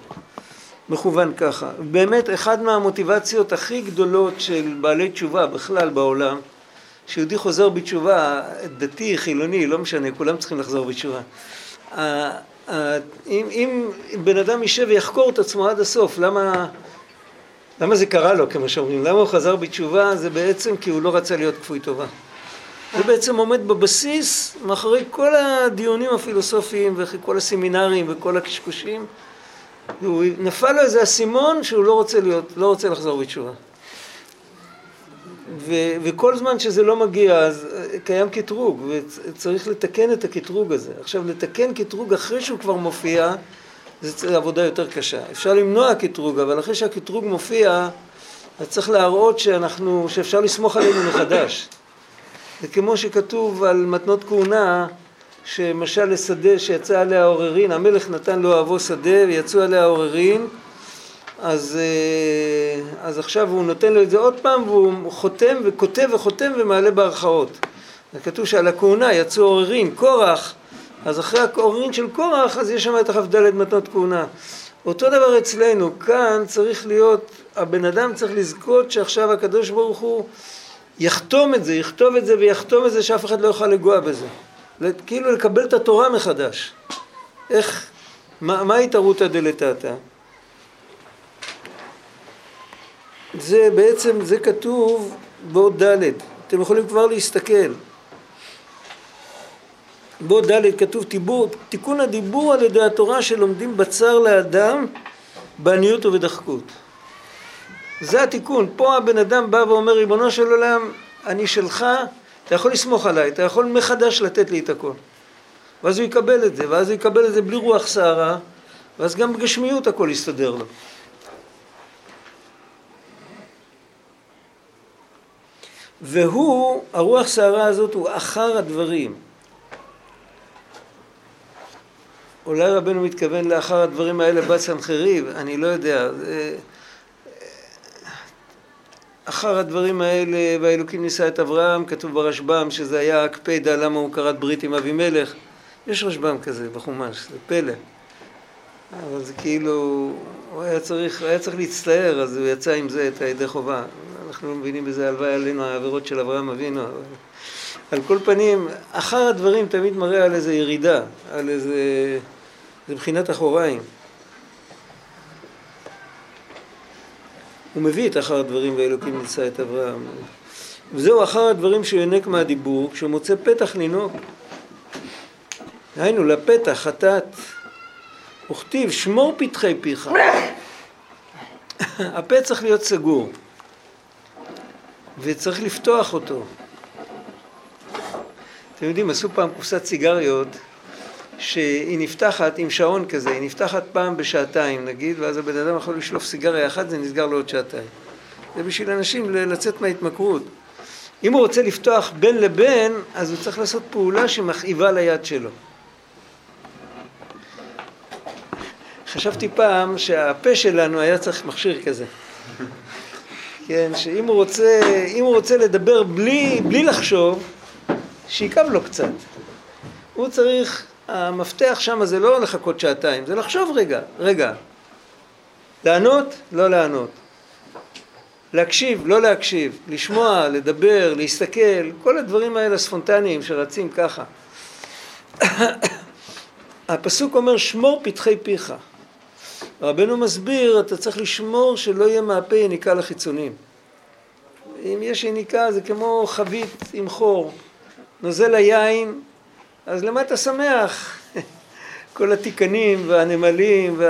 Speaker 2: מכוון ככה. באמת, אחת מהמוטיבציות הכי גדולות של בעלי תשובה בכלל בעולם, שיהודי חוזר בתשובה, דתי, חילוני, לא משנה, כולם צריכים לחזור בתשובה. אם, אם בן אדם יישב ויחקור את עצמו עד הסוף, למה... למה זה קרה לו, כמו שאומרים? למה הוא חזר בתשובה? זה בעצם כי הוא לא רצה להיות כפוי טובה. זה בעצם עומד בבסיס, מאחורי כל הדיונים הפילוסופיים וכל הסמינרים וכל הקשקושים. הוא נפל לו איזה אסימון שהוא לא רוצה להיות, לא רוצה לחזור בתשובה. ו- וכל זמן שזה לא מגיע, אז אה, קיים קטרוג, וצריך לתקן את הקטרוג הזה. עכשיו, לתקן קטרוג אחרי שהוא כבר מופיע, זה עבודה יותר קשה. אפשר למנוע קטרוג, אבל אחרי שהקטרוג מופיע, אז צריך להראות שאנחנו, שאפשר לסמוך עלינו מחדש. זה כמו שכתוב על מתנות כהונה, שמשל לשדה שיצא עליה עוררין, המלך נתן לו אהבו שדה ויצאו עליה עוררין, אז, אה, אז עכשיו הוא נותן לו את זה עוד פעם והוא חותם וכותב וחותם ומעלה בהרכאות. כתוב שעל הכהונה יצאו עוררין, קורח, אז אחרי העוררין של קורח אז יש שם את הכ"ד מתנות כהונה. אותו דבר אצלנו, כאן צריך להיות, הבן אדם צריך לזכות שעכשיו הקדוש ברוך הוא יחתום את זה, יכתוב את זה ויחתום את זה שאף אחד לא יוכל לגוע בזה. כאילו לקבל את התורה מחדש. איך, מה, מה התערותא דלתתא? זה בעצם, זה כתוב בעוד ד', אתם יכולים כבר להסתכל. בעוד ד' כתוב תיבור, תיקון הדיבור על ידי התורה שלומדים בצר לאדם בעניות ובדחקות. זה התיקון. פה הבן אדם בא ואומר, ריבונו של עולם, אני שלך, אתה יכול לסמוך עליי, אתה יכול מחדש לתת לי את הכל. ואז הוא יקבל את זה, ואז הוא יקבל את זה בלי רוח סערה, ואז גם בגשמיות הכל יסתדר לו. והוא, הרוח סערה הזאת הוא אחר הדברים. אולי רבנו מתכוון לאחר הדברים האלה בסנחריב, אני לא יודע. אחר הדברים האלה, והאלוקים נישא את אברהם, כתוב ברשב"ם שזה היה הקפדה למה הוא כרת ברית עם אבימלך. יש רשב"ם כזה בחומש, זה פלא. אבל זה כאילו, הוא היה צריך, היה צריך להצטער, אז הוא יצא עם זה את הידי חובה. אנחנו לא מבינים בזה הלוואי עלינו העבירות של אברהם אבינו. אבל... על כל פנים, אחר הדברים תמיד מראה על איזה ירידה, על איזה... זה מבחינת אחוריים. הוא מביא את אחר הדברים ואלוקים נישא את אברהם. וזהו אחר הדברים שהוא יונק מהדיבור, כשהוא מוצא פתח לנהוג. היינו, לפתח, חטאת. וכתיב, שמור פתחי פיך. הפה צריך להיות סגור, וצריך לפתוח אותו. אתם יודעים, עשו פעם קופסת סיגריות שהיא נפתחת עם שעון כזה, היא נפתחת פעם בשעתיים נגיד, ואז הבן אדם יכול לשלוף סיגריה אחת, זה נסגר לו עוד שעתיים. זה בשביל אנשים לצאת מההתמכרות. אם הוא רוצה לפתוח בין לבין, אז הוא צריך לעשות פעולה שמכאיבה ליד שלו. חשבתי פעם שהפה שלנו היה צריך מכשיר כזה. כן, שאם הוא רוצה, אם הוא רוצה לדבר בלי, בלי לחשוב, שיכאב לו קצת. הוא צריך המפתח שם זה לא לחכות שעתיים, זה לחשוב רגע, רגע. לענות, לא לענות. להקשיב, לא להקשיב. לשמוע, לדבר, להסתכל, כל הדברים האלה הספונטניים שרצים ככה. הפסוק אומר שמור פתחי פיך. רבנו מסביר, אתה צריך לשמור שלא יהיה מהפה יניקה לחיצונים. אם יש יניקה זה כמו חבית עם חור. נוזל היין אז למה אתה שמח? כל התיקנים והנמלים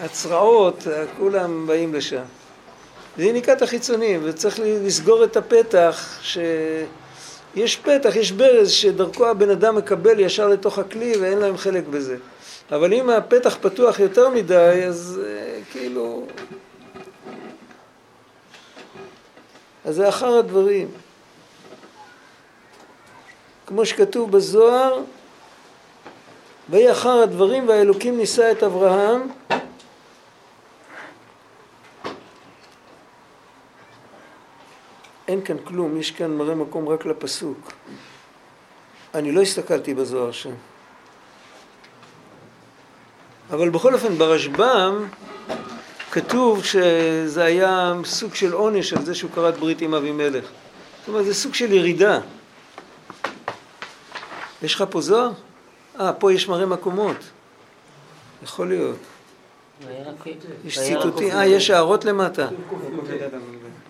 Speaker 2: והצרעות, כולם באים לשם. זה יניקת החיצונים, וצריך לסגור את הפתח, שיש פתח, יש ברז שדרכו הבן אדם מקבל ישר לתוך הכלי ואין להם חלק בזה. אבל אם הפתח פתוח יותר מדי, אז אה, כאילו... אז זה אחר הדברים. כמו שכתוב בזוהר, ויהי אחר הדברים והאלוקים נישא את אברהם אין כאן כלום, יש כאן מראה מקום רק לפסוק. אני לא הסתכלתי בזוהר שם. אבל בכל אופן ברשב"ם כתוב שזה היה סוג של עונש על זה שהוא כרת ברית עם אבימלך. זאת אומרת, זה סוג של ירידה. יש לך פה זוהר? אה, פה יש מראה מקומות. יכול להיות. יש ציטוטים, אה, יש הערות למטה.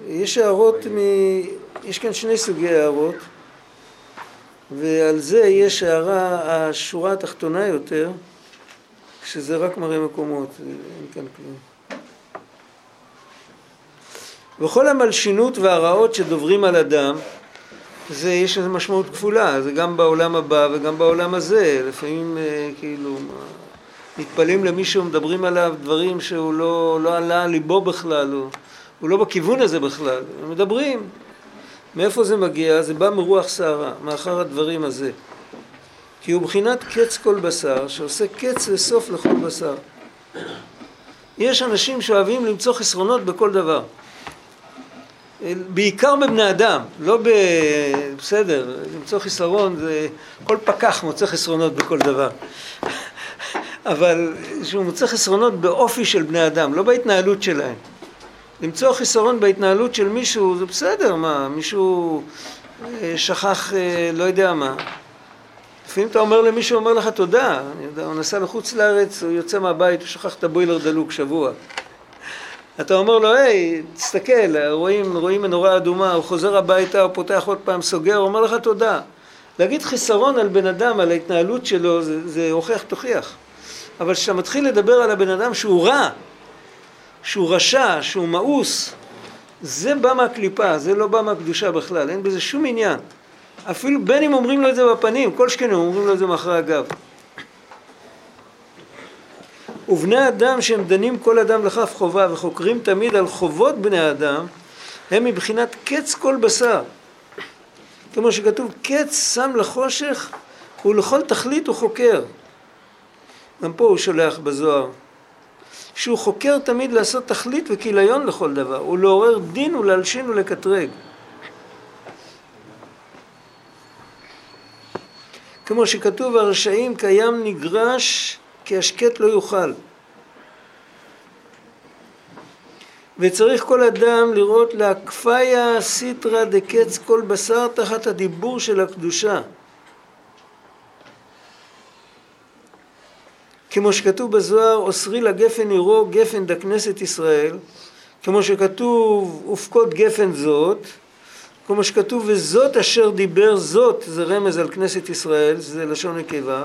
Speaker 2: יש הערות מ... יש כאן שני סוגי הערות, ועל זה יש הערה, השורה התחתונה יותר, שזה רק מראה מקומות, אין כאן כלום. וכל המלשינות והרעות שדוברים על אדם, זה, יש לזה משמעות כפולה, זה גם בעולם הבא וגם בעולם הזה, לפעמים אה, כאילו מתפלאים למישהו, מדברים עליו דברים שהוא לא, לא עלה על ליבו בכלל, הוא, הוא לא בכיוון הזה בכלל, מדברים. מאיפה זה מגיע? זה בא מרוח סערה, מאחר הדברים הזה. כי הוא בחינת קץ כל בשר, שעושה קץ וסוף לכל בשר. יש אנשים שאוהבים למצוא חסרונות בכל דבר. בעיקר בבני אדם, לא ב... בסדר, למצוא חיסרון זה... כל פקח מוצא חסרונות בכל דבר. אבל שהוא מוצא חסרונות באופי של בני אדם, לא בהתנהלות שלהם. למצוא חיסרון בהתנהלות של מישהו זה בסדר, מה, מישהו אה, שכח אה, לא יודע מה. לפעמים אתה אומר למישהו, אומר לך תודה, הוא נסע לחוץ לארץ, הוא יוצא מהבית, הוא שכח את הבוילר דלוק שבוע. אתה אומר לו, היי, תסתכל, רואים, רואים מנורה אדומה, הוא חוזר הביתה, הוא פותח עוד פעם, סוגר, הוא אומר לך תודה. להגיד חיסרון על בן אדם, על ההתנהלות שלו, זה, זה הוכח תוכיח. אבל כשאתה מתחיל לדבר על הבן אדם שהוא רע, שהוא רשע, שהוא מאוס, זה בא מהקליפה, זה לא בא מהקדושה בכלל, אין בזה שום עניין. אפילו בין אם אומרים לו את זה בפנים, כל שכנים אומרים לו את זה מאחורי הגב. ובני אדם שהם דנים כל אדם לכף חובה וחוקרים תמיד על חובות בני אדם, הם מבחינת קץ כל בשר. כמו שכתוב, קץ שם לחושך ולכל תכלית הוא חוקר. גם פה הוא שולח בזוהר. שהוא חוקר תמיד לעשות תכלית וכיליון לכל דבר, ולעורר דין ולהלשין ולקטרג. כמו שכתוב, הרשעים קיים נגרש כי השקט לא יוכל. וצריך כל אדם לראות להקפיה סיטרא דקץ כל בשר תחת הדיבור של הקדושה. כמו שכתוב בזוהר, אוסרי לגפן עירו גפן דכנסת ישראל, כמו שכתוב, ופקוד גפן זאת, כמו שכתוב, וזאת אשר דיבר זאת, זה רמז על כנסת ישראל, זה לשון נקבה.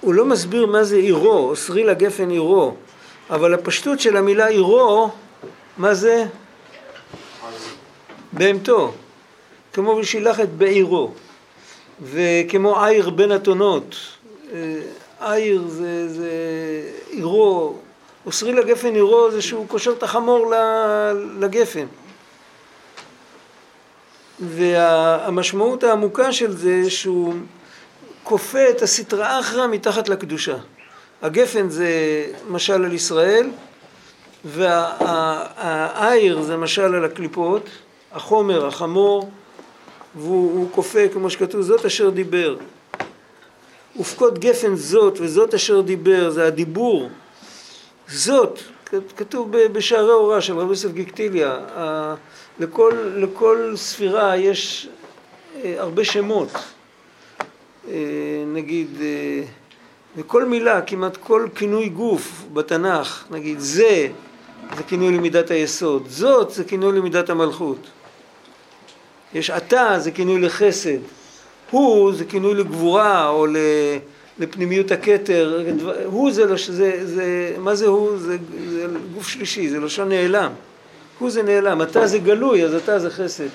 Speaker 2: הוא לא מסביר מה זה עירו, אוסרי לגפן עירו, אבל הפשטות של המילה עירו, מה זה? בהמתו. כמו ושילח את בעירו, וכמו עיר בין אתונות, אה, עיר זה, זה עירו, אוסרי לגפן עירו זה שהוא קושר את החמור לגפן. והמשמעות העמוקה של זה שהוא כופה את הסטרא אחרא מתחת לקדושה. הגפן זה משל על ישראל, והעיר זה משל על הקליפות, החומר, החמור, והוא כופה, כמו שכתוב, זאת אשר דיבר. ופקוד גפן זאת וזאת אשר דיבר, זה הדיבור. זאת, כתוב בשערי הוראה של רבי יוסף גיקטיליה, לכל, לכל ספירה יש אה, הרבה שמות. אה, נגיד, אה, וכל מילה, כמעט כל כינוי גוף בתנ"ך, נגיד זה, זה כינוי למידת היסוד, זאת זה כינוי למידת המלכות. יש אתה זה כינוי לחסד, הוא זה כינוי לגבורה או לפנימיות הכתר, הוא זה, זה, זה, מה זה הוא? זה, זה גוף שלישי, זה לשון נעלם. הוא זה נעלם, אתה זה גלוי, אז אתה זה חסד.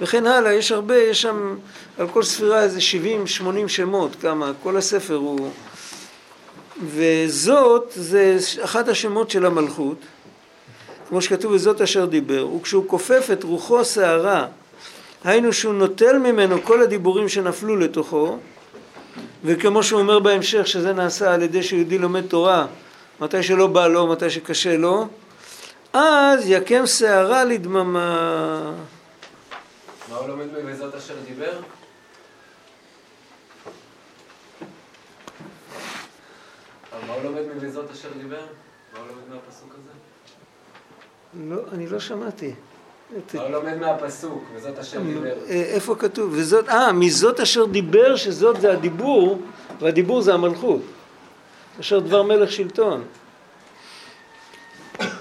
Speaker 2: וכן הלאה, יש הרבה, יש שם על כל ספירה איזה 70-80 שמות, כמה, כל הספר הוא... וזאת זה אחד השמות של המלכות, כמו שכתוב וזאת אשר דיבר, וכשהוא כופף את רוחו שערה, היינו שהוא נוטל ממנו כל הדיבורים שנפלו לתוכו, וכמו שהוא אומר בהמשך שזה נעשה על ידי שיהודי לומד תורה, מתי שלא בא לו, מתי שקשה לו, אז יקם שערה לדממה.
Speaker 3: מה הוא לומד מבזאת אשר דיבר? מה הוא לומד מבזאת אשר דיבר? מה הוא לומד מהפסוק הזה?
Speaker 2: לא, אני לא שמעתי.
Speaker 3: מה הוא לומד מהפסוק, וזאת אשר דיבר?
Speaker 2: אה, איפה כתוב? וזאת, אה, מזאת אשר דיבר, שזאת זה הדיבור, והדיבור זה המלכות. אשר דבר מלך שלטון.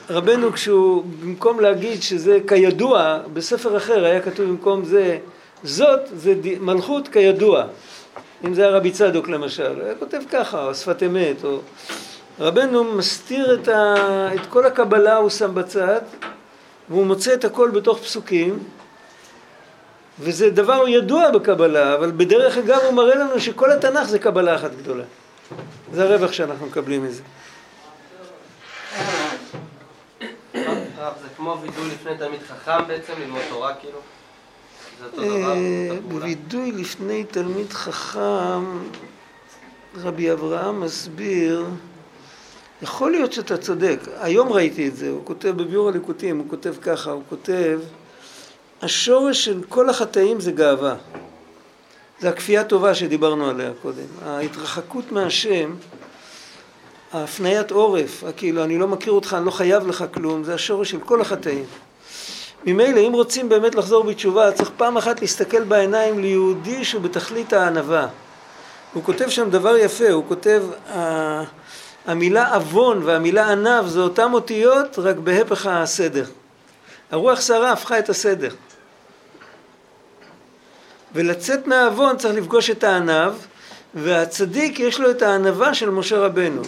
Speaker 2: רבנו כשהוא, במקום להגיד שזה כידוע, בספר אחר היה כתוב במקום זה, זאת זה מלכות כידוע. אם זה היה רבי צדוק למשל, היה כותב ככה, או שפת אמת, או... רבנו מסתיר את, ה... את כל הקבלה, הוא שם בצד, והוא מוצא את הכל בתוך פסוקים, וזה דבר ידוע בקבלה, אבל בדרך אגב הוא מראה לנו שכל התנ"ך זה קבלה אחת גדולה. זה הרווח שאנחנו מקבלים מזה.
Speaker 3: הרב, זה כמו וידוי לפני תלמיד חכם בעצם, ללמוד תורה כאילו? זה אותו דבר?
Speaker 2: אה? בווידוי לפני תלמיד חכם, רבי אברהם מסביר, יכול להיות שאתה צודק, היום ראיתי את זה, הוא כותב בביאור הליקוטים, הוא כותב ככה, הוא כותב, השורש של כל החטאים זה גאווה. זה הכפייה הטובה שדיברנו עליה קודם. ההתרחקות מהשם, ההפניית עורף, כאילו אני לא מכיר אותך, אני לא חייב לך כלום, זה השורש של כל החטאים. ממילא אם רוצים באמת לחזור בתשובה צריך פעם אחת להסתכל בעיניים ליהודי שהוא בתכלית הענווה. הוא כותב שם דבר יפה, הוא כותב המילה עוון והמילה ענב זה אותם אותיות רק בהפך הסדר. הרוח סערה הפכה את הסדר. ולצאת מהעוון צריך לפגוש את הענב והצדיק יש לו את הענווה של משה רבנו.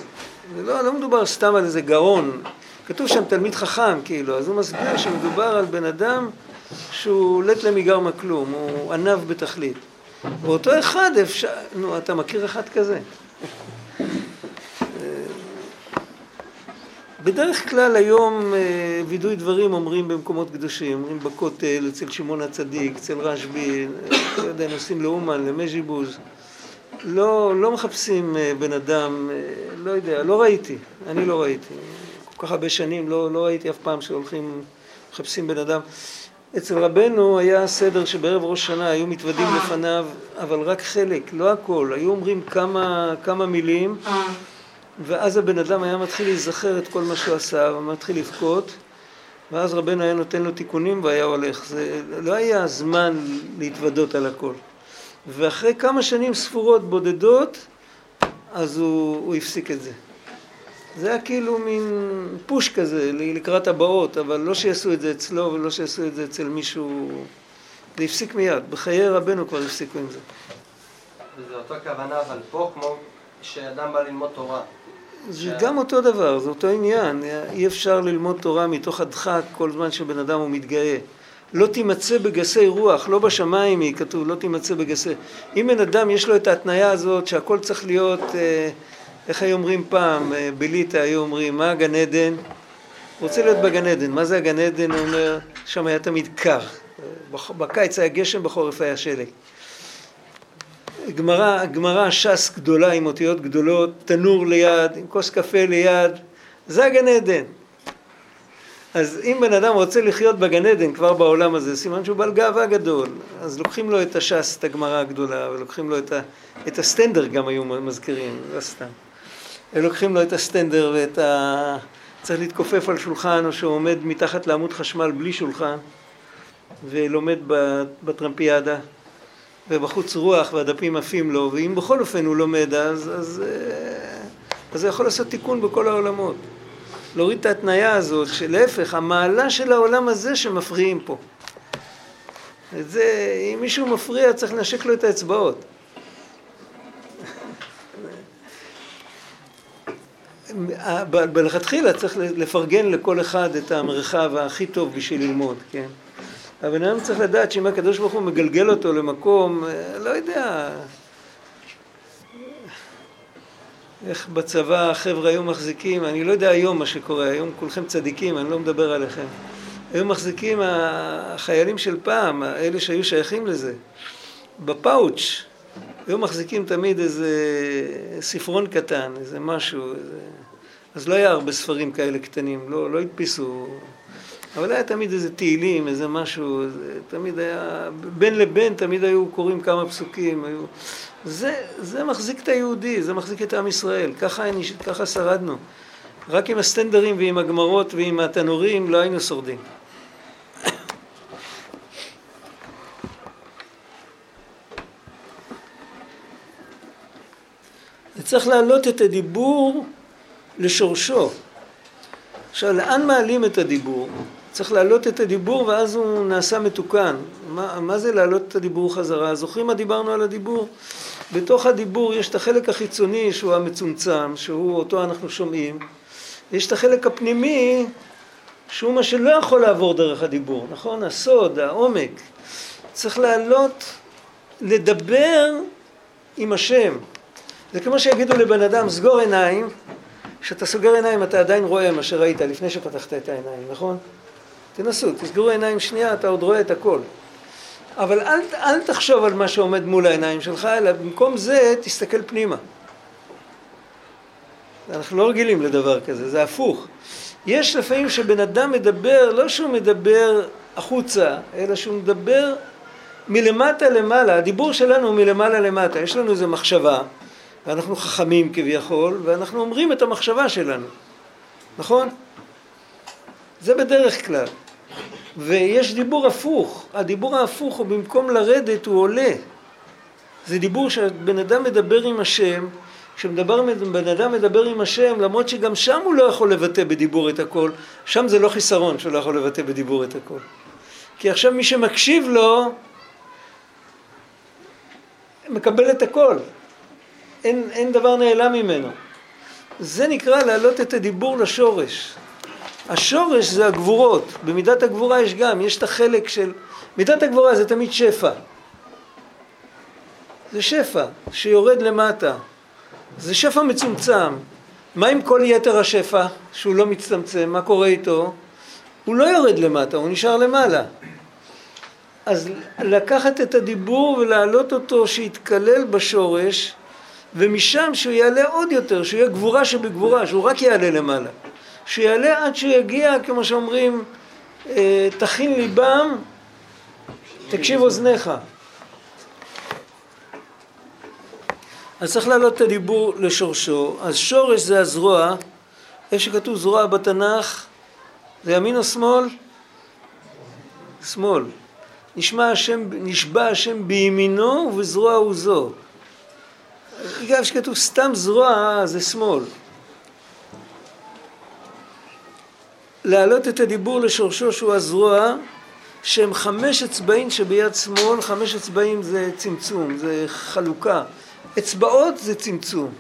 Speaker 2: ולא לא מדובר סתם על איזה גאון, כתוב שם תלמיד חכם כאילו, אז הוא מסביר שמדובר על בן אדם שהוא לט למיגר מכלום, הוא ענב בתכלית. ואותו אחד אפשר, נו אתה מכיר אחד כזה? בדרך כלל היום אה, וידוי דברים אומרים במקומות קדושים, אומרים בכותל, אצל שמעון הצדיק, אצל רשב"י, אה, לא יודע, נוסעים לאומן, למז'יבוז. לא, לא מחפשים אה, בן אדם, אה, לא יודע, לא ראיתי, אני לא ראיתי. כל כך הרבה שנים לא, לא ראיתי אף פעם שהולכים, מחפשים בן אדם. אצל רבנו היה סדר שבערב ראש שנה היו מתוודים לפניו, אבל רק חלק, לא הכל. היו אומרים כמה, כמה מילים, ואז הבן אדם היה מתחיל להיזכר את כל מה שהוא עשה, ומתחיל לבכות, ואז רבנו היה נותן לו תיקונים והיה הולך. זה לא היה זמן להתוודות על הכל. ואחרי כמה שנים ספורות בודדות, אז הוא, הוא הפסיק את זה. זה היה כאילו מין פוש כזה לקראת הבאות, אבל לא שיעשו את זה אצלו ולא שיעשו את זה אצל מישהו. זה הפסיק מיד, בחיי רבנו כבר הפסיקו עם זה.
Speaker 3: וזה אותו כוונה, אבל פה כמו שאדם בא ללמוד תורה.
Speaker 2: זה גם אותו דבר, זה אותו עניין. אי אפשר ללמוד תורה מתוך הדחק כל זמן שבן אדם הוא מתגאה. לא תימצא בגסי רוח, לא בשמיים היא כתוב, לא תימצא בגסי. אם בן אדם יש לו את ההתניה הזאת שהכל צריך להיות, אה, איך היו אומרים פעם, אה, בליטא היו אומרים, מה הגן עדן? רוצה להיות בגן עדן. מה זה הגן עדן? הוא אומר, שם היה תמיד קר. בקיץ היה גשם, בחורף היה שלג. גמרא, גמרא ש"ס גדולה עם אותיות גדולות, תנור ליד, עם כוס קפה ליד, זה הגן עדן. אז אם בן אדם רוצה לחיות בגן עדן כבר בעולם הזה, סימן שהוא בעל גאווה גדול. אז לוקחים לו את הש"ס, את הגמרא הגדולה, ולוקחים לו את, ה, את הסטנדר גם היו מזכירים, לא סתם. לוקחים לו את הסטנדר ואת ה... צריך להתכופף על שולחן, או שהוא עומד מתחת לעמוד חשמל בלי שולחן, ולומד בטרמפיאדה. ובחוץ רוח והדפים עפים לו, ואם בכל אופן הוא לומד אז, אז, אה, אז זה יכול לעשות תיקון בכל העולמות. להוריד את ההתניה הזאת, שלהפך, המעלה של העולם הזה שמפריעים פה. את זה, אם מישהו מפריע צריך לנשק לו את האצבעות. ב- מלכתחילה צריך לפרגן לכל אחד את המרחב הכי טוב בשביל ללמוד, כן? הבן אדם צריך לדעת שאם הקדוש ברוך הוא מגלגל אותו למקום, אה, לא יודע, איך בצבא החבר'ה היו מחזיקים, אני לא יודע היום מה שקורה, היום כולכם צדיקים, אני לא מדבר עליכם. היו מחזיקים החיילים של פעם, אלה שהיו שייכים לזה, בפאוץ', היו מחזיקים תמיד איזה ספרון קטן, איזה משהו, איזה... אז לא היה הרבה ספרים כאלה קטנים, לא, לא הדפיסו, אבל היה תמיד איזה תהילים, איזה משהו, איזה, תמיד היה, בין לבין תמיד היו קוראים כמה פסוקים, היו... זה, זה מחזיק את היהודי, זה מחזיק את עם ישראל, ככה, אני, ככה שרדנו. רק עם הסטנדרים ועם הגמרות ועם התנורים לא היינו שורדים. צריך להעלות את הדיבור לשורשו. עכשיו, לאן מעלים את הדיבור? צריך להעלות את הדיבור ואז הוא נעשה מתוקן. מה, מה זה להעלות את הדיבור חזרה? זוכרים מה דיברנו על הדיבור? בתוך הדיבור יש את החלק החיצוני שהוא המצומצם, שהוא אותו אנחנו שומעים. יש את החלק הפנימי שהוא מה שלא יכול לעבור דרך הדיבור, נכון? הסוד, העומק. צריך לעלות, לדבר עם השם. זה כמו שיגידו לבן אדם, סגור עיניים, כשאתה סוגר עיניים אתה עדיין רואה מה שראית לפני שפתחת את העיניים, נכון? תנסו, תסגרו עיניים שנייה, אתה עוד רואה את הכל. אבל אל, אל תחשוב על מה שעומד מול העיניים שלך, אלא במקום זה תסתכל פנימה. אנחנו לא רגילים לדבר כזה, זה הפוך. יש לפעמים שבן אדם מדבר, לא שהוא מדבר החוצה, אלא שהוא מדבר מלמטה למעלה. הדיבור שלנו הוא מלמעלה למטה. יש לנו איזו מחשבה, ואנחנו חכמים כביכול, ואנחנו אומרים את המחשבה שלנו, נכון? זה בדרך כלל. ויש דיבור הפוך, הדיבור ההפוך הוא במקום לרדת הוא עולה. זה דיבור שבן אדם מדבר עם השם, כשבן אדם מדבר עם השם, למרות שגם שם הוא לא יכול לבטא בדיבור את הכל, שם זה לא חיסרון שהוא לא יכול לבטא בדיבור את הכל. כי עכשיו מי שמקשיב לו, מקבל את הכל. אין, אין דבר נעלם ממנו. זה נקרא להעלות את הדיבור לשורש. השורש זה הגבורות, במידת הגבורה יש גם, יש את החלק של... מידת הגבורה זה תמיד שפע. זה שפע שיורד למטה. זה שפע מצומצם. מה עם כל יתר השפע, שהוא לא מצטמצם, מה קורה איתו? הוא לא יורד למטה, הוא נשאר למעלה. אז לקחת את הדיבור ולהעלות אותו שיתקלל בשורש, ומשם שהוא יעלה עוד יותר, שהוא יהיה גבורה שבגבורה, שהוא רק יעלה למעלה. שיעלה עד שיגיע, כמו שאומרים, אה, תכין ליבם, תקשיב אוזניך. אז צריך להעלות את הדיבור לשורשו. אז שורש זה הזרוע, איפה שכתוב זרוע בתנ"ך, זה ימין או שמאל? שמאל. נשמע השם, נשבע השם בימינו ובזרוע הוא זו. אגב, שכתוב סתם זרוע זה שמאל. להעלות את הדיבור לשורשו שהוא הזרוע שהם חמש אצבעים שביד שמאל, חמש אצבעים זה צמצום, זה חלוקה. אצבעות זה צמצום.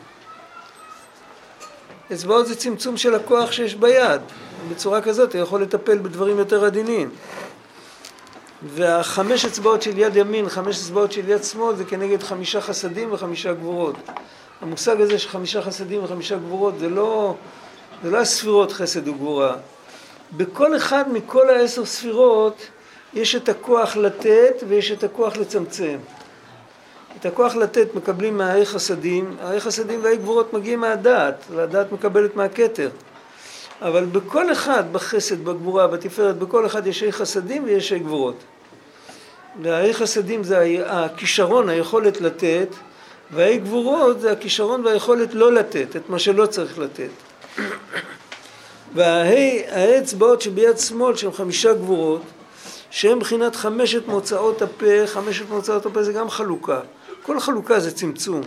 Speaker 2: אצבעות זה צמצום של הכוח שיש ביד. בצורה כזאת אתה יכול לטפל בדברים יותר עדינים. והחמש אצבעות של יד ימין, חמש אצבעות של יד שמאל זה כנגד חמישה חסדים וחמישה גבורות. המושג הזה של חמישה חסדים וחמישה גבורות זה לא, זה לא הספירות חסד וגבורה. בכל אחד מכל העשר ספירות יש את הכוח לתת ויש את הכוח לצמצם. את הכוח לתת מקבלים מהאי חסדים, האי חסדים והאי גבורות מגיעים מהדעת, והדעת מקבלת מהכתר. אבל בכל אחד, בחסד, בגבורה, בתפארת, בכל אחד יש אי חסדים ויש אי גבורות. והאי חסדים זה הכישרון, היכולת לתת, והאי גבורות זה הכישרון והיכולת לא לתת, את מה שלא צריך לתת. והאצבעות שביד שמאל שהן חמישה גבורות, שהן מבחינת חמשת מוצאות הפה, חמשת מוצאות הפה זה גם חלוקה. כל חלוקה זה צמצום,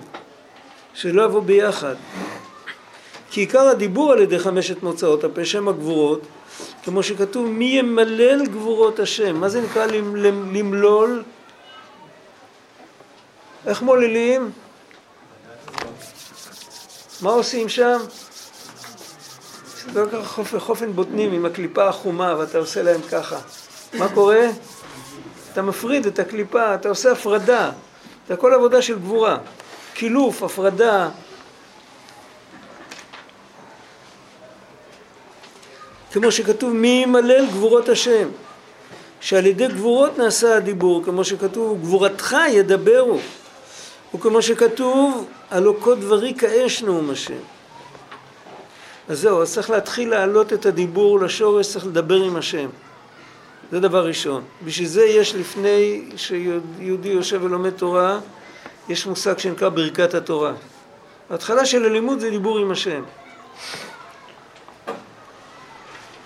Speaker 2: שלא יבוא ביחד. כי עיקר הדיבור על ידי חמשת מוצאות הפה, שם הגבורות, כמו שכתוב, מי ימלל גבורות השם. מה זה נקרא למלול? איך מוללים? מה עושים שם? לא ככה חופן, בוטנים עם הקליפה החומה ואתה עושה להם ככה. מה קורה? אתה מפריד את הקליפה, אתה עושה הפרדה. זה הכל עבודה של גבורה. קילוף, הפרדה. כמו שכתוב מי ימלל גבורות השם. שעל ידי גבורות נעשה הדיבור, כמו שכתוב גבורתך ידברו. וכמו שכתוב כה דברי כאש נאום השם. אז זהו, אז צריך להתחיל להעלות את הדיבור לשורש, צריך לדבר עם השם. זה דבר ראשון. בשביל זה יש לפני שיהודי יושב ולומד תורה, יש מושג שנקרא ברכת התורה. ההתחלה של הלימוד זה דיבור עם השם.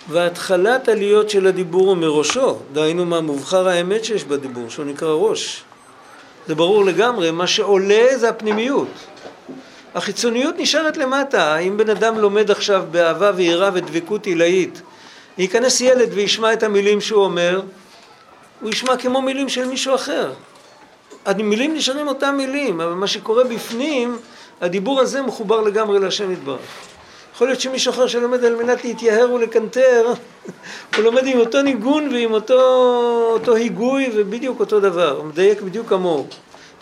Speaker 2: והתחלת עליות של הדיבור הוא מראשו, דהיינו מה מובחר האמת שיש בדיבור, שהוא נקרא ראש. זה ברור לגמרי, מה שעולה זה הפנימיות. החיצוניות נשארת למטה. אם בן אדם לומד עכשיו באהבה ויראה ודבקות עילאית, ייכנס ילד וישמע את המילים שהוא אומר, הוא ישמע כמו מילים של מישהו אחר. המילים נשארים אותם מילים, אבל מה שקורה בפנים, הדיבור הזה מחובר לגמרי להשם יתברך. יכול להיות שמישהו אחר שלומד על מנת להתייהר ולקנטר, הוא לומד עם אותו ניגון ועם אותו, אותו היגוי ובדיוק אותו דבר, הוא מדייק בדיוק כמוהו.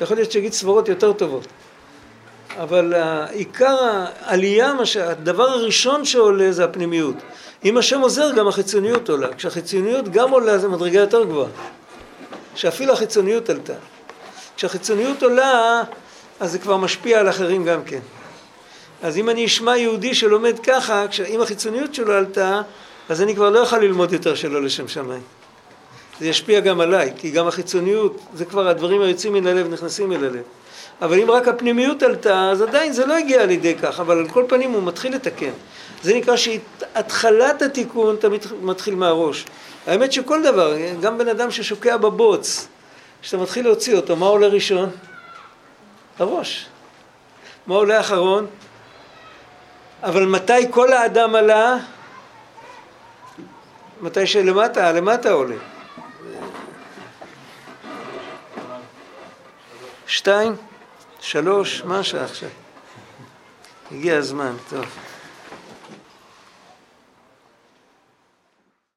Speaker 2: יכול להיות שיגיד סברות יותר טובות. אבל עיקר העלייה, הדבר הראשון שעולה זה הפנימיות. אם השם עוזר גם החיצוניות עולה. כשהחיצוניות גם עולה זה מדרגה יותר גבוהה. שאפילו החיצוניות עלתה. כשהחיצוניות עולה אז זה כבר משפיע על אחרים גם כן. אז אם אני אשמע יהודי שלומד ככה, אם החיצוניות שלו עלתה, אז אני כבר לא יכול ללמוד יותר שלא לשם שמיים. זה ישפיע גם עליי, כי גם החיצוניות, זה כבר הדברים היוצאים מן הלב נכנסים אל הלב. אבל אם רק הפנימיות עלתה, אז עדיין זה לא הגיע לידי כך, אבל על כל פנים הוא מתחיל לתקן. זה נקרא שהתחלת התיקון תמיד מתחיל מהראש. האמת שכל דבר, גם בן אדם ששוקע בבוץ, כשאתה מתחיל להוציא אותו, מה עולה ראשון? הראש. מה עולה אחרון? אבל מתי כל האדם עלה? מתי שלמטה, למטה עולה. שתיים, שלוש, מה השעה עכשיו? הגיע הזמן, טוב.